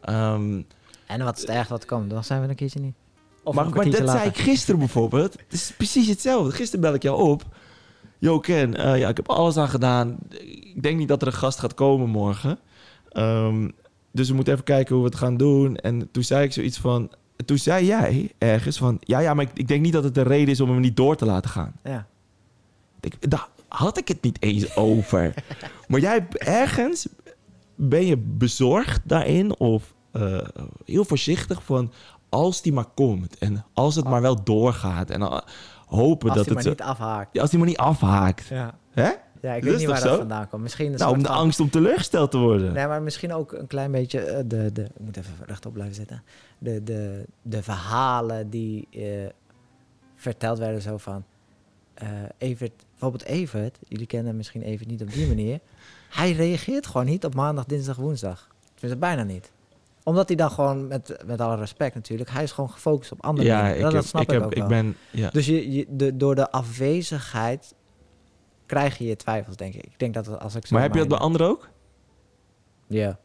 Ehm, En wat is het erg wat komt, dan zijn we een keertje niet. Of maar maar dat zei ik gisteren bijvoorbeeld. Het is precies hetzelfde. Gisteren bel ik jou op. Yo Ken, eh, ja, ik heb alles aan gedaan. Ik denk niet dat er een gast gaat komen morgen. Ehm, dus we moeten even kijken hoe we het gaan doen. En toen zei ik zoiets van... Toen zei jij ergens van... Ja, ja, maar ik, ik denk niet dat het de reden is om hem niet door te laten gaan. Ja. Ik, daar had ik het niet eens over. maar jij ergens ben je bezorgd daarin of eh, heel voorzichtig van als die maar komt en als het maar wel doorgaat en eh, hopen Als dat het maar zo- niet afhaakt. ja, als die maar niet afhaakt. Ja, Hè? ja ik weet niet waar dat zo? vandaan komt. Misschien Nou, om de van- angst om teleurgesteld te worden. Nee, maar misschien ook een klein beetje eh, de, de... Ik moet even rechtop blijven zitten. De, de, de verhalen die verteld werden zo van... Evert, bijvoorbeeld Evert, jullie kennen hem misschien Evert niet op die manier. Hij reageert gewoon niet op maandag, dinsdag, woensdag. Tenminste, bijna niet. Omdat hij dan gewoon, met, met alle respect natuurlijk, hij is gewoon gefocust op andere ja, dingen. ik, dat, heb, snap ik, ik, heb, ook ik wel. ben... Ja. Dus je, je, de, door de afwezigheid krijg je je twijfels, denk ik. Ik denk dat als ik zo maar heb je dat bij anderen ook? Ja.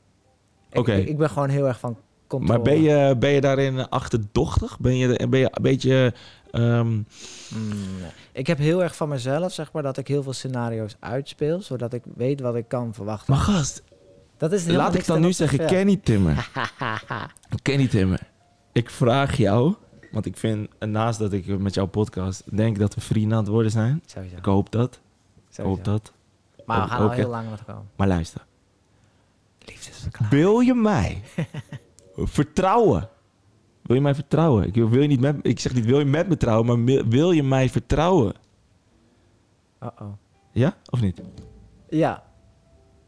Oké. Ik, ik ben gewoon heel erg van controle. Maar ben je, ben je daarin achterdochtig? Ben je, ben je een beetje... ehm, Mm, nee. Ik heb heel erg van mezelf, zeg maar, dat ik heel veel scenario's uitspeel, zodat ik weet wat ik kan verwachten. maar gast, dat is laat ik dan nu zeggen, Kenny Timmer. Kenny Timmer, ik vraag jou, want ik vind, naast dat ik met jouw podcast denk dat we vrienden aan het worden zijn. Sowieso. Ik hoop dat, ik hoop dat. Maar we gaan al heel lang met komen. Maar luister, Liefdesverklaring. wil je mij vertrouwen? Wil je mij vertrouwen? Ik wil je niet met, ik zeg niet wil je met me trouwen, maar wil- wil je mij vertrouwen? Uh-oh. Ja of niet? Ja.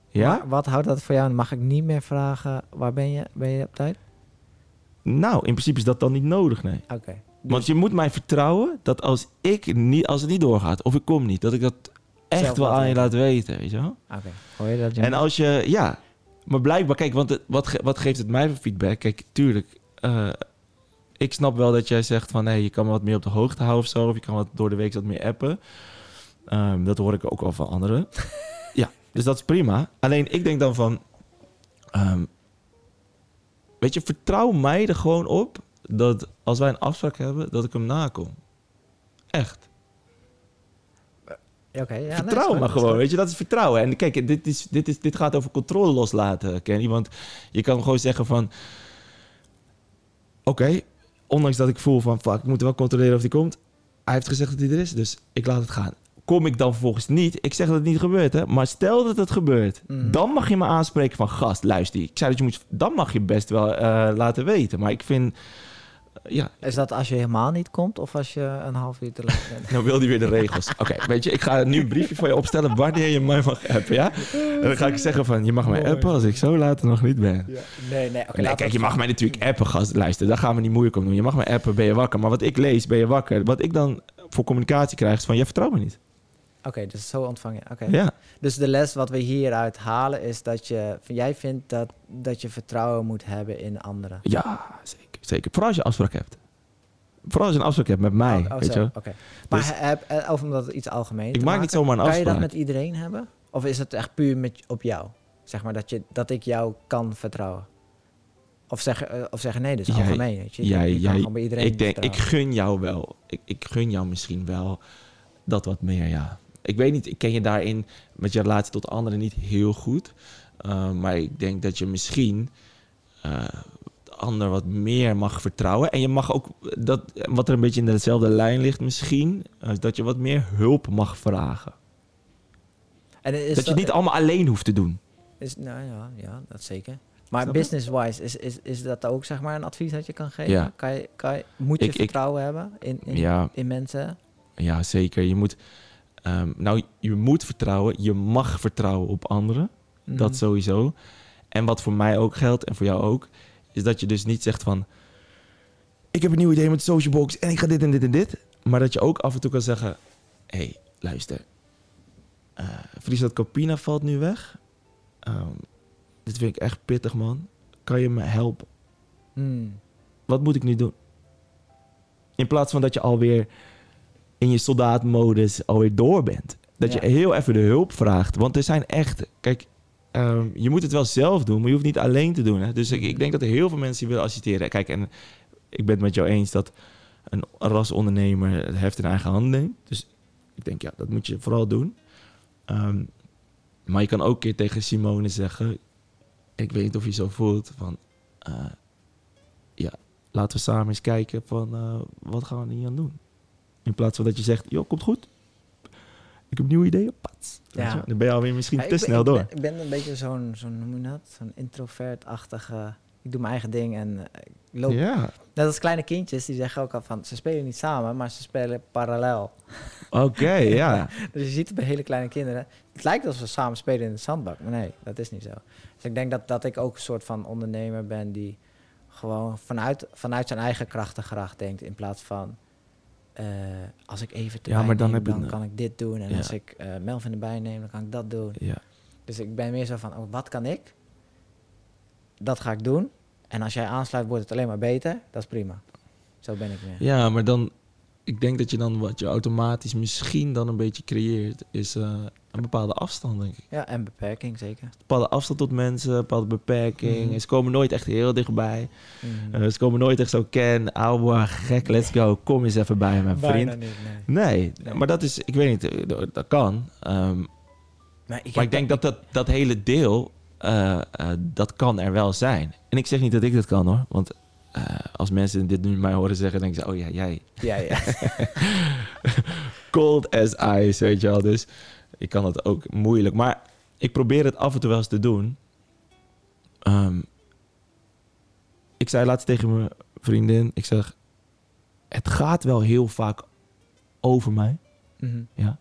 Ja? Maar wat houdt dat voor jou? Mag ik niet meer vragen, waar ben je? Ben je op tijd? Nou, in principe is dat dan niet nodig, nee. Oké. Want je moet mij vertrouwen dat als, ik niet, als het niet doorgaat of ik kom niet, dat ik dat echt Zelf wel aan je laat weten, weet je wel? Oké. Hoor je dat, Jim? En als je, ja, maar blijkbaar, kijk, want het, wat, ge- wat geeft het mij voor feedback? Kijk, tuurlijk, eh, ik snap wel dat jij zegt van, hé, je kan me wat meer op de hoogte houden of zo, of je kan wat door de week wat meer appen. Ehm, dat hoor ik ook wel van anderen. ja, dus dat is prima. Alleen ik denk dan van, ehm, weet je, vertrouw mij er gewoon op dat als wij een afspraak hebben, dat ik hem nakom. Echt. Ja, Oké, ja, nee, Vertrouw goed, maar gewoon, goed. weet je, dat is vertrouwen. En kijk, dit, is, dit, is, dit gaat over controle loslaten, Kenny. Want je kan gewoon zeggen van... Oké, ondanks dat ik voel van... Fuck, ik moet wel controleren of die komt. Hij heeft gezegd dat hij er is, dus ik laat het gaan. Kom ik dan vervolgens niet? Ik zeg dat het niet gebeurt, hè. Maar stel dat het gebeurt. Mhm. Dan mag je me aanspreken van... Gast, luister, ik zei dat je moet... Dan mag je best wel eh, laten weten. Maar ik vind... ja, Is dat als je helemaal niet komt of als je een half uur te laat bent? nou wil hij weer de regels. Oké, weet je, ik ga nu een briefje voor je opstellen wanneer je mij mag appen, ja? En dan ga ik zeggen van, je mag mij appen als ik zo laat er nog niet ben. Nee, nee. Oké, Nee, kijk, je mag mij natuurlijk appen, gast. Luister, daar gaan we niet moeilijk om doen. Je mag mij appen, ben je wakker. Maar wat ik lees, ben je wakker. Wat ik dan voor communicatie krijg, is van, je vertrouwt me niet. Oké, dus zo ontvang je. Oké. Ja. Dus de les wat we hieruit halen is dat je, jij vindt dat, dat je vertrouwen moet hebben in anderen. ja, zeker. Zeker. Vooral als je afspraak hebt. Vooral als je een afspraak hebt met mij, Oh, oh, weet je. Oké. Maar Dus- heb, eh, of omdat het iets algemeen Ik maak niet zomaar een Kan je dat afspraak. met iedereen hebben? Of is het echt puur met, op jou? Zeg maar dat, je, dat ik jou kan vertrouwen? Of zeggen, eh, of zeggen nee, dus Jij- algemeen. Weet je? jij- je kan jij- gewoon bij iedereen Ik denk, ik gun jou wel. Ik, ik gun jou misschien wel dat wat meer, ja. Ik weet niet, ik ken je daarin met je relatie tot anderen niet heel goed. Uh, maar ik denk dat je misschien, uh, ander wat meer mag vertrouwen. En je mag ook, dat, wat er een beetje in dezelfde lijn ligt misschien, is dat je wat meer hulp mag vragen. En is dat je niet allemaal alleen hoeft te doen. Is, nou ja, ja, dat zeker. Maar business-wise, is, is, is dat ook zeg maar een advies dat je kan geven? Ja. Kan je, kan je, moet je Ik- ik- vertrouwen hebben in, in, Ja. in mensen? Ja, zeker. Je moet, ehm, nou, je moet vertrouwen. Je mag vertrouwen op anderen. Mhm. Dat sowieso. En wat voor mij ook geldt en voor jou ook, is dat je dus niet zegt van, ik heb een nieuw idee met Socialbox en ik ga dit en dit en dit. Maar dat je ook af en toe kan zeggen, hé, hey, luister. eh Friesland Campina valt nu weg. Ehm, dit vind ik echt pittig, man. Kan je me helpen? Hmm. Wat moet ik nu doen? In plaats van dat je alweer in je soldaatmodus alweer door bent. Dat Ja. je heel even de hulp vraagt. Want er zijn echt... Kijk, ehm, je moet het wel zelf doen, maar je hoeft niet alleen te doen. Hè? Dus ik, ik denk dat er heel veel mensen die willen assisteren. Kijk, en ik ben het met jou eens dat een rasondernemer het heft in eigen handen neemt. Dus ik denk, ja, dat moet je vooral doen. Ehm, maar je kan ook een keer tegen Simone zeggen... Ik weet niet of je zo voelt van... eh, ja, laten we samen eens kijken van... eh, wat gaan we hier aan doen? In plaats van dat je zegt, joh, komt goed. Ik heb nieuwe ideeën, pats. Ja. Dan ben je alweer misschien Ja, te ik ben- snel ik door. Ben, ik ben een beetje zo'n, zo'n noem je dat? Zo'n introvert-achtige... Ik doe mijn eigen ding en eh, ik loop... Ja, Net als kleine kindjes, die zeggen ook al van... Ze spelen niet samen, maar ze spelen parallel. oké, ja. Dus je ziet het bij hele kleine kinderen. Het lijkt alsof we samen spelen in de zandbak, maar nee, dat is niet zo. Dus ik denk dat, dat ik ook een soort van ondernemer ben die gewoon vanuit, vanuit zijn eigen krachtengracht denkt. In plaats van eh, als ik even Ja, maar dan neem, dan kan ik dit doen. En Ja. als ik eh Melvin erbij neem, dan kan ik dat doen. ja. Dus ik ben meer zo van, oh, wat kan ik? Dat ga ik doen. En als jij aansluit, wordt het alleen maar beter. Dat is prima. Zo ben ik meer. Ja, maar dan... Ik denk dat je dan wat je automatisch misschien dan een beetje creëert... is eh, een bepaalde afstand, denk ik. Ja, en beperking, zeker. Een bepaalde afstand tot mensen, een bepaalde beperking. Mhm. Ze komen nooit echt heel dichtbij. Eh, ze komen nooit echt zo ken, ouwe, gek, let's go. Kom eens even bij mijn vriend. niet, nee. Nee, Nee. maar dat is, ik weet niet, eh, dat, kan. Ehm, Maar ik, maar ik denk dat dat, dat hele deel, eh, eh, dat kan er wel zijn. En ik zeg niet dat ik dat kan hoor, want als mensen dit nu mij horen zeggen, denken ze, oh ja, jij. Ja, ja. Cold as ice, weet je wel. Dus ik kan het ook moeilijk. Maar ik probeer het af en toe wel eens te doen. Ehm, ik zei laatst tegen mijn vriendin, ik zeg, het gaat wel heel vaak over mij. Mhm. Ja.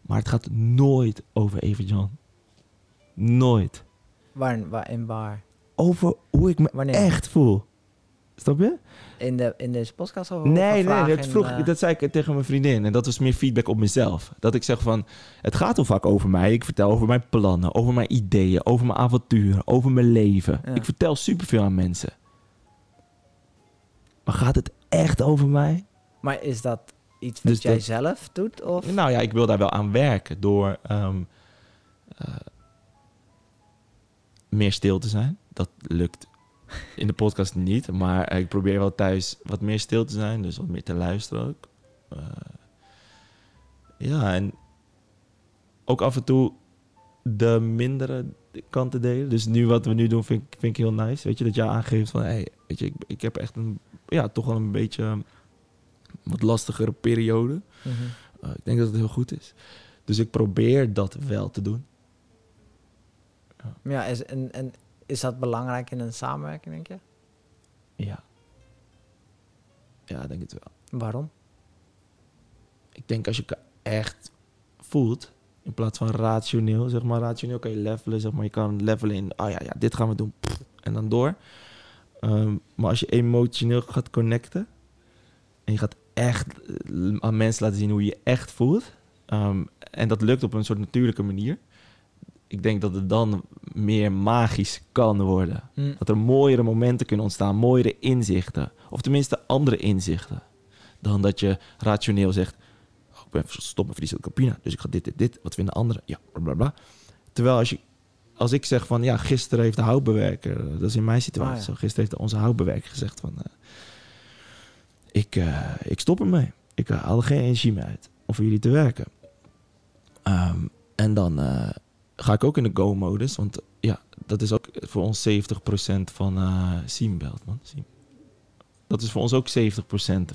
Maar het gaat nooit over John. Nooit. Waar, waar, en waar? Over hoe ik me Wanneer? echt voel. Snap je? In, de, in deze podcast? Of Nee, nee, dat, vroeg, eh, dat zei ik tegen mijn vriendin. En dat was meer feedback op mezelf. Dat ik zeg van, het gaat al vaak over mij. Ik vertel over mijn plannen, over mijn ideeën, over mijn avonturen, over mijn leven. Ja. Ik vertel superveel aan mensen. Maar gaat het echt over mij? Maar is dat iets wat Dus jij dat- zelf doet? Of? Nou ja, ik wil daar wel aan werken door ehm, eh, meer stil te zijn. Dat lukt in de podcast niet, maar ik probeer wel thuis wat meer stil te zijn, dus wat meer te luisteren ook. Eh, ja, en ook af en toe de mindere kanten delen. Dus nu wat we nu doen vind ik, vind ik heel nice. Weet je, dat je aangeeft van, hey, weet je, ik, ik heb echt een, ja, toch wel een beetje wat lastigere periode. Mhm. Uh, ik denk dat het heel goed is. Dus ik probeer dat wel te doen. Ja, en, en is dat belangrijk in een samenwerking, denk je? Ja. Ja, ik denk het wel. Waarom? Ik denk als je elkaar echt voelt, in plaats van rationeel, zeg maar, rationeel kan je levelen, zeg maar, je kan levelen in, oh ja, ja, dit gaan we doen, pff, en dan door. Ehm, maar als je emotioneel gaat connecten, en je gaat echt eh, aan mensen laten zien hoe je je echt voelt, ehm, en dat lukt op een soort natuurlijke manier, ik denk dat het dan meer magisch kan worden. Hm. Dat er mooiere momenten kunnen ontstaan, mooiere inzichten. Of tenminste andere inzichten. Dan dat je rationeel zegt, oh, ik ben stop met Friesland Campina, dus ik ga dit, dit, dit. Wat vinden anderen? Ja, bla, bla, bla. Terwijl als, je, als ik zeg van, ja, gisteren heeft de houtbewerker, dat is in mijn situatie Ah, ja. zo, gisteren heeft onze houtbewerker gezegd van, eh, ik, eh, ik stop ermee. Ik haal er geen energie meer uit om voor jullie te werken. Ehm, en dan eh, ga ik ook in de go-modus, want ja, dat is ook voor ons 70% van eh Siembelt, man. Dat is voor ons ook 70%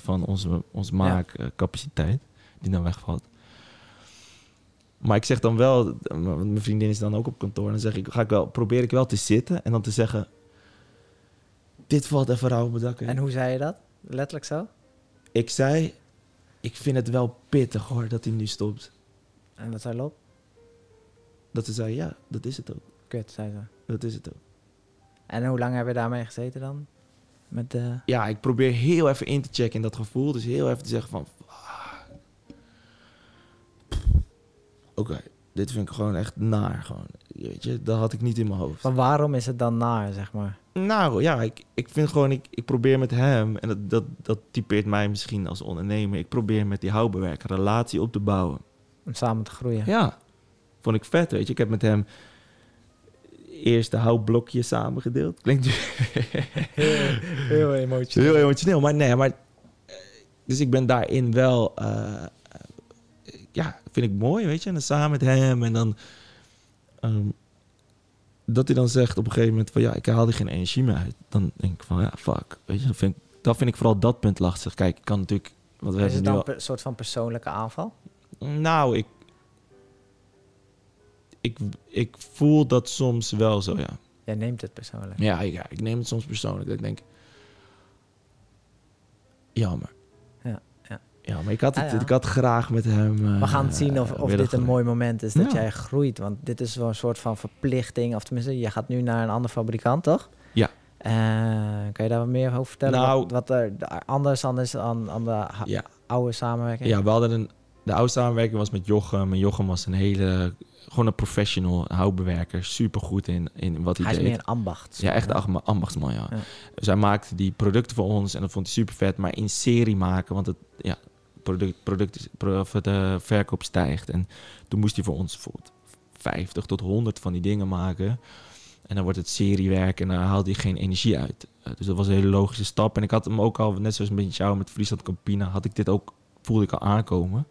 van onze, onze maakcapaciteit die dan wegvalt. Maar ik zeg dan wel, want mijn vriendin is dan ook op kantoor, en dan zeg ik, ga ik wel, probeer ik wel te zitten en dan te zeggen, dit valt even rauw op mijn dak. hè. En hoe zei je dat? Letterlijk zo? Ik zei, ik vind het wel pittig hoor dat hij nu stopt. En wat zei Lop? Dat ze zei, ja, dat is het ook. Kut, zei ze. Dat is het ook. En hoe lang heb je daarmee gezeten dan? Met de... Ja, ik probeer heel even in te checken in dat gevoel. Dus heel even te zeggen van... ah, Oké, dit vind ik gewoon echt naar. Gewoon. Weet je, dat had ik niet in mijn hoofd. Van waarom is het dan naar, zeg maar? Nou ja, ik, ik vind gewoon, ik, ik probeer met hem, en dat, dat, dat typeert mij misschien als ondernemer. Ik probeer met die houtbewerker relatie op te bouwen. Om samen te groeien. Ja, vond ik vet, weet je. Ik heb met hem eerst de houtblokjes samengedeeld. Klinkt nu Heel, heel emotioneel. heel emotioneel, maar nee, maar... eh, Dus ik ben daarin wel... eh, ja, vind ik mooi, weet je. En dan samen met hem en dan... ehm, dat hij dan zegt op een gegeven moment van... Ja, ik haal er geen energie meer uit. Dan denk ik van, ja, fuck. Weet je, dat vind ik, dat vind ik vooral dat punt lastig. Kijk, ik kan natuurlijk... Want we Is het dan een soort van persoonlijke aanval? al- Nou, ik... Ik, ik voel dat soms wel zo, ja. Jij neemt het persoonlijk. Ja, ik, ja, ik neem het soms persoonlijk. Dat ik denk... Jammer. Ja, ja. Ja, maar ik had, het, Ah, ja. ik had graag met hem... eh, We gaan het zien of, of dit een mooi moment is dat Ja. jij groeit. Want dit is wel een soort van verplichting. Of tenminste, je gaat nu naar een andere fabrikant, toch? Ja. Eh, kan je daar wat meer over vertellen? Nou- wat, wat er de- anders dan is aan, aan de oude samenwerking? Ja, we hadden een... De oude samenwerking was met Jochem. En Jochem was een hele... Gewoon een professional houtbewerker. Super goed in, in wat hij, Hij is deed. meer een ambacht. Ja, echt een ach- ambachtsman, ja. Ja. Dus hij maakte die producten voor ons en dat vond hij super vet. Maar in serie maken, want het, ja, product, product is, pro- of de verkoop stijgt. En toen moest hij voor ons bijvoorbeeld 50 tot 100 van die dingen maken. En dan wordt het seriewerk en dan haalt hij geen energie uit. Eh, dus dat was een hele logische stap. En ik had hem ook al, net zoals een beetje jou met Friesland Campina, had ik dit ook, voelde ik al aankomen.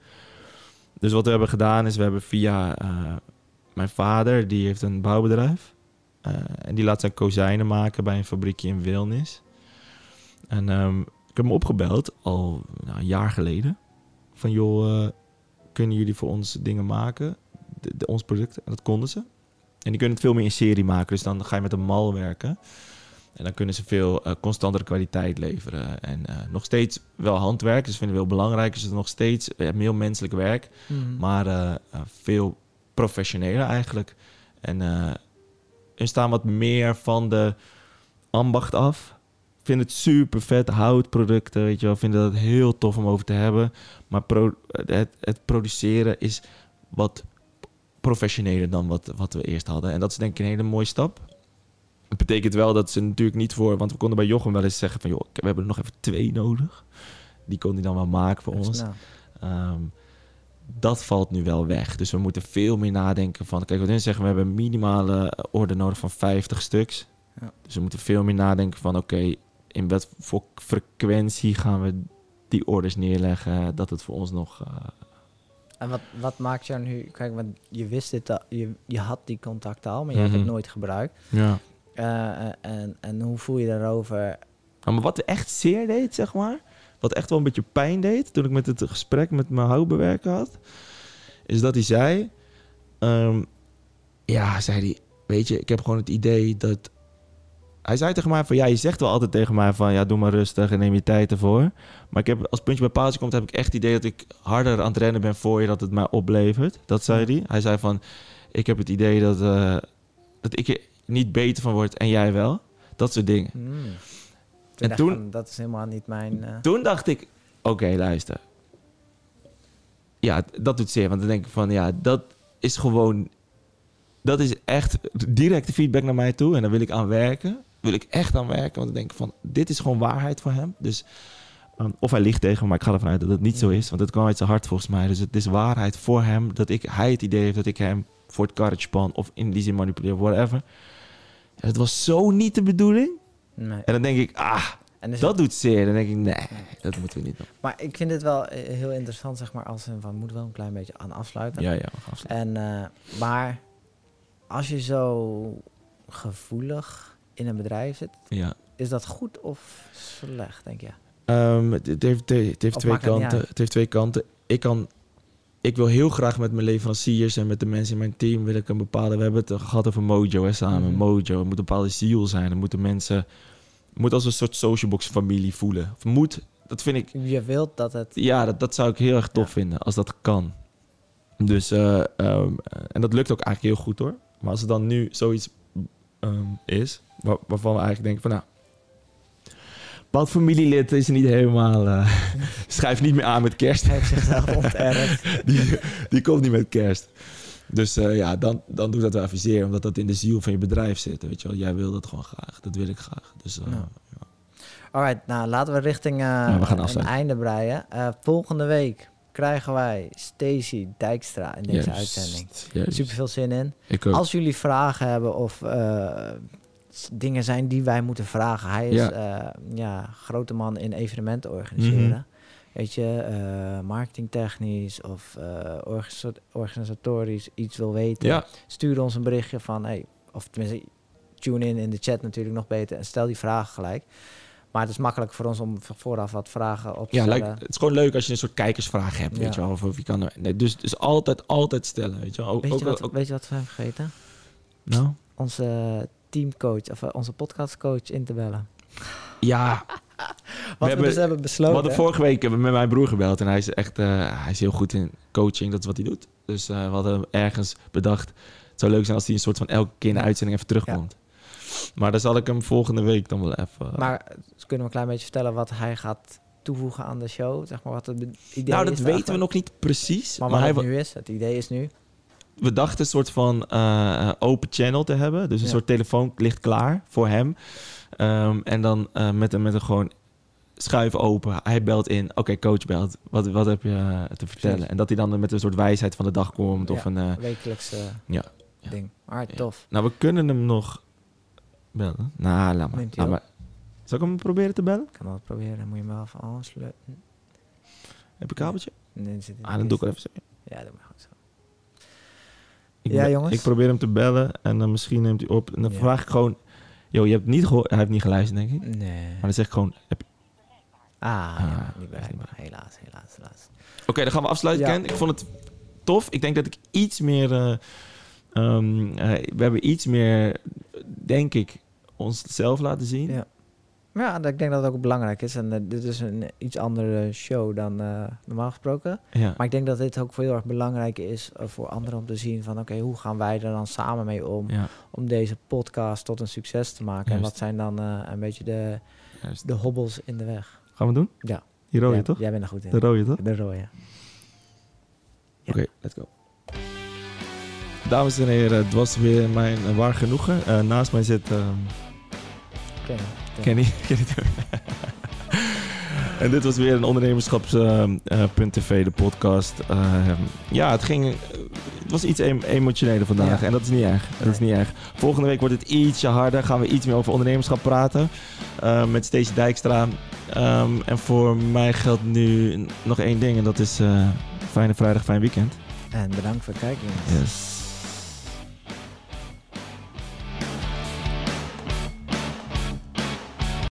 Dus wat we hebben gedaan is, we hebben via eh, mijn vader, die heeft een bouwbedrijf. Eh, en die laat zijn kozijnen maken bij een fabriekje in Wilnis. En ehm, ik heb hem opgebeld, al nou, een jaar geleden. Van joh, eh, kunnen jullie voor ons dingen maken? De, de- ons product. En dat konden ze. En die kunnen het veel meer in serie maken. Dus dan ga je met een mal werken. En dan kunnen ze veel eh, constantere kwaliteit leveren. En nog steeds wel handwerk. Dus vinden we heel belangrijk. Dus het is nog steeds eh, heel menselijk werk. Mhm. Maar veel professioneler eigenlijk. En eh hun staan wat meer van de ambacht af. Vind het super vet, houtproducten, weet je wel. Vinden dat heel tof om over te hebben. Maar pro- het, het produceren is wat professioneler dan wat, wat we eerst hadden. En dat is denk ik een hele mooie stap. Het betekent wel dat ze natuurlijk niet voor... Want we konden bij Jochem wel eens zeggen van... joh, we hebben er nog even twee nodig. Die kon hij dan wel maken voor ons. Dat valt nu wel weg. Dus we moeten veel meer nadenken van... Kijk, wat hun zeggen, we hebben een minimale orde nodig van 50 stuks. Ja. Dus we moeten veel meer nadenken van... Oké, in wat voor frequentie gaan we die orders neerleggen... dat het voor ons nog... eh, En wat, wat maakt jou nu... Kijk, want je wist dit al, je, je had die contacten al, maar je hebt Mhm. het nooit gebruikt. ja. Eh, eh, en, en hoe voel je daarover? Maar wat echt zeer deed, zeg maar... Wat echt wel een beetje pijn deed... toen ik met het gesprek met mijn houtbewerker had... is dat hij zei... ehm, ja, zei hij... Weet je, ik heb gewoon het idee dat... Hij zei tegen mij van... Ja, je zegt wel altijd tegen mij van... Ja, doe maar rustig en neem je tijd ervoor. Maar ik heb, als puntje bij paaltje komt... heb ik echt het idee dat ik harder aan het rennen ben voor je... dat het mij oplevert. Dat zei hij. Hij zei van... Ik heb het idee dat, eh, dat ik er niet beter van word en jij wel. Dat soort dingen. Hmm. En toen- van, dat is helemaal niet mijn... eh, Toen dacht ik, oké, luister. Ja, dat doet zeer. Want dan denk ik van, ja, dat is gewoon... Dat is echt directe feedback naar mij toe. En daar wil ik aan werken. Wil ik echt aan werken. Want dan denk ik van, dit is gewoon waarheid voor hem. Dus, of hij liegt tegen me, maar ik ga ervan uit dat het niet zo is. Want het kwam uit zijn hart volgens mij. Dus het is waarheid voor hem. Dat ik, hij het idee heeft dat ik hem voor het karretje span. Of in die zin manipuleer, whatever. En het was zo niet de bedoeling. Nee. En dan denk ik, ah, dat het- doet zeer. Dan denk ik, nee, dat moeten we niet doen. Maar ik vind dit wel eh, heel interessant, zeg maar, als een van, moet wel een klein beetje aan afsluiten. Ja, ja, afsluiten. En, eh, maar als je zo gevoelig in een bedrijf zit. Ja. Is dat goed of slecht, denk je? Ehm, het, heeft, het heeft twee het kanten. Het heeft twee kanten. Ik kan... Ik wil heel graag met mijn leveranciers en met de mensen in mijn team wil ik een bepaalde. We hebben het gehad over Mojo hè, samen. Mhm. Mojo, het moet een bepaalde ziel zijn. Er moeten mensen, moet als een soort socialbox familie voelen. Of moet, dat vind ik, Je wilt dat het... ja, dat, dat zou ik heel erg tof Ja. vinden als dat kan. Dus, eh, ehm, en dat lukt ook eigenlijk heel goed hoor. Maar als er dan nu zoiets ehm, is, waar- waarvan we eigenlijk denken van nou, bepaald familielid is niet helemaal, eh schrijft niet meer aan met kerst. Hij heeft zichzelf onterfd. die, die komt niet met kerst. Dus eh, ja, dan, dan doe dat wel even zeer, omdat dat in de ziel van je bedrijf zit. Weet je wel, jij wil dat gewoon graag. Dat wil ik graag. Dus eh, Ja. Alright, nou laten we richting we gaan een einde breien. Volgende week krijgen wij Stacy Dijkstra in deze juist, uitzending. juist. Super veel zin in. Als jullie vragen hebben of dingen zijn die wij moeten vragen. Hij is Ja. ja. ja, grote man in evenementen organiseren. Mhm. Weet je, eh, marketingtechnisch of organisa- organisatorisch iets wil weten. ja, Stuur ons een berichtje van, hey, of tenminste, tune in in de chat natuurlijk nog beter en stel die vragen gelijk. Maar het is makkelijk voor ons om vooraf wat vragen op te ja stellen. leuk. het is gewoon leuk als je een soort kijkersvraag hebt, Ja. weet je wel. Of, of je kan er, nee, dus, dus altijd, altijd stellen, weet je wel. Ook, Weet, ook, je wat, ook- weet je wat we hebben vergeten? nou? Onze teamcoach, of eh, onze podcastcoach in te bellen. Ja, we, hebben- dus hebben we besloten. hadden vorige week hebben we met mijn broer gebeld. En hij is echt eh, hij is heel goed in coaching. Dat is wat hij doet. Dus eh, we hadden ergens bedacht... Het zou leuk zijn als hij een soort van elke keer in de uitzending even terugkomt. Maar dan zal ik hem volgende week dan wel even... Maar eh, dus kunnen we een klein beetje vertellen wat hij gaat toevoegen aan de show? Zeg maar wat het idee nou, is dat weten we nog niet precies. Maar Maar, wat hij, nu is, het idee is nu. we dachten een soort van open channel te hebben. Dus een Ja. soort telefoon ligt klaar voor hem. Ehm, en dan eh, met, een, met een gewoon schuif open. Hij belt in. Oké, coach belt. Wat, wat heb je eh, te vertellen? Precies. En dat hij dan met een soort wijsheid van de dag komt. Of een... eh, Wekelijks eh, Ja. Ding. Ja. tof. Nou, we kunnen hem nog bellen. Nou, laat maar. Laat maar. Zal ik hem proberen te bellen? Ik kan dat proberen. Dan moet je hem wel even aansluiten. Heb je een kabeltje? Nee, zit Ah, dan doe ik het even zo. Ja, doe maar goed zo. Ik Ja, jongens. Ik probeer hem te bellen en dan misschien neemt hij op. En dan Ja. vraag ik gewoon... Yo, je hebt niet gehoord... Hij heeft niet geluisterd, denk ik. Nee. Maar dan zeg ik gewoon... heb Ah, Ah, ja, niet bereikbaar. Helaas, helaas, helaas. Oké, dan gaan we afsluiten, Ja. Ken. Ik vond het tof. Ik denk dat ik iets meer... eh, ehm, eh, we hebben iets meer, denk ik, onszelf laten zien. Ja. Ja, ik denk dat het ook belangrijk is. En eh, dit is een iets andere show dan eh, normaal gesproken. Ja. Maar ik denk dat dit ook heel erg belangrijk is eh, voor anderen om te zien van... oké, hoe gaan wij er dan samen mee om? ja. Om deze podcast tot een succes te maken. En wat zijn dan eh, een beetje de, Juist. de hobbels in de weg? Gaan we doen? Ja. Die rode, Jij- toch? Jij bent er goed in. De rode, toch? De rode. Ja. Oké, let's go. Dames en heren, het was weer mijn eh, waar genoegen. Eh, naast mij zit Oké. Kenny. Kenny en dit was weer een ondernemerschap.tv, de podcast. Eh, ja, het ging... het was iets em- emotioneler vandaag Ja. en dat is niet erg. Dat is niet erg. Volgende week wordt het ietsje harder. Gaan we iets meer over ondernemerschap praten. eh, met Stacey Dijkstra. Ehm, en voor mij geldt nu nog één ding en dat is... eh, fijne vrijdag, fijn weekend. En bedankt voor het kijken. Yes.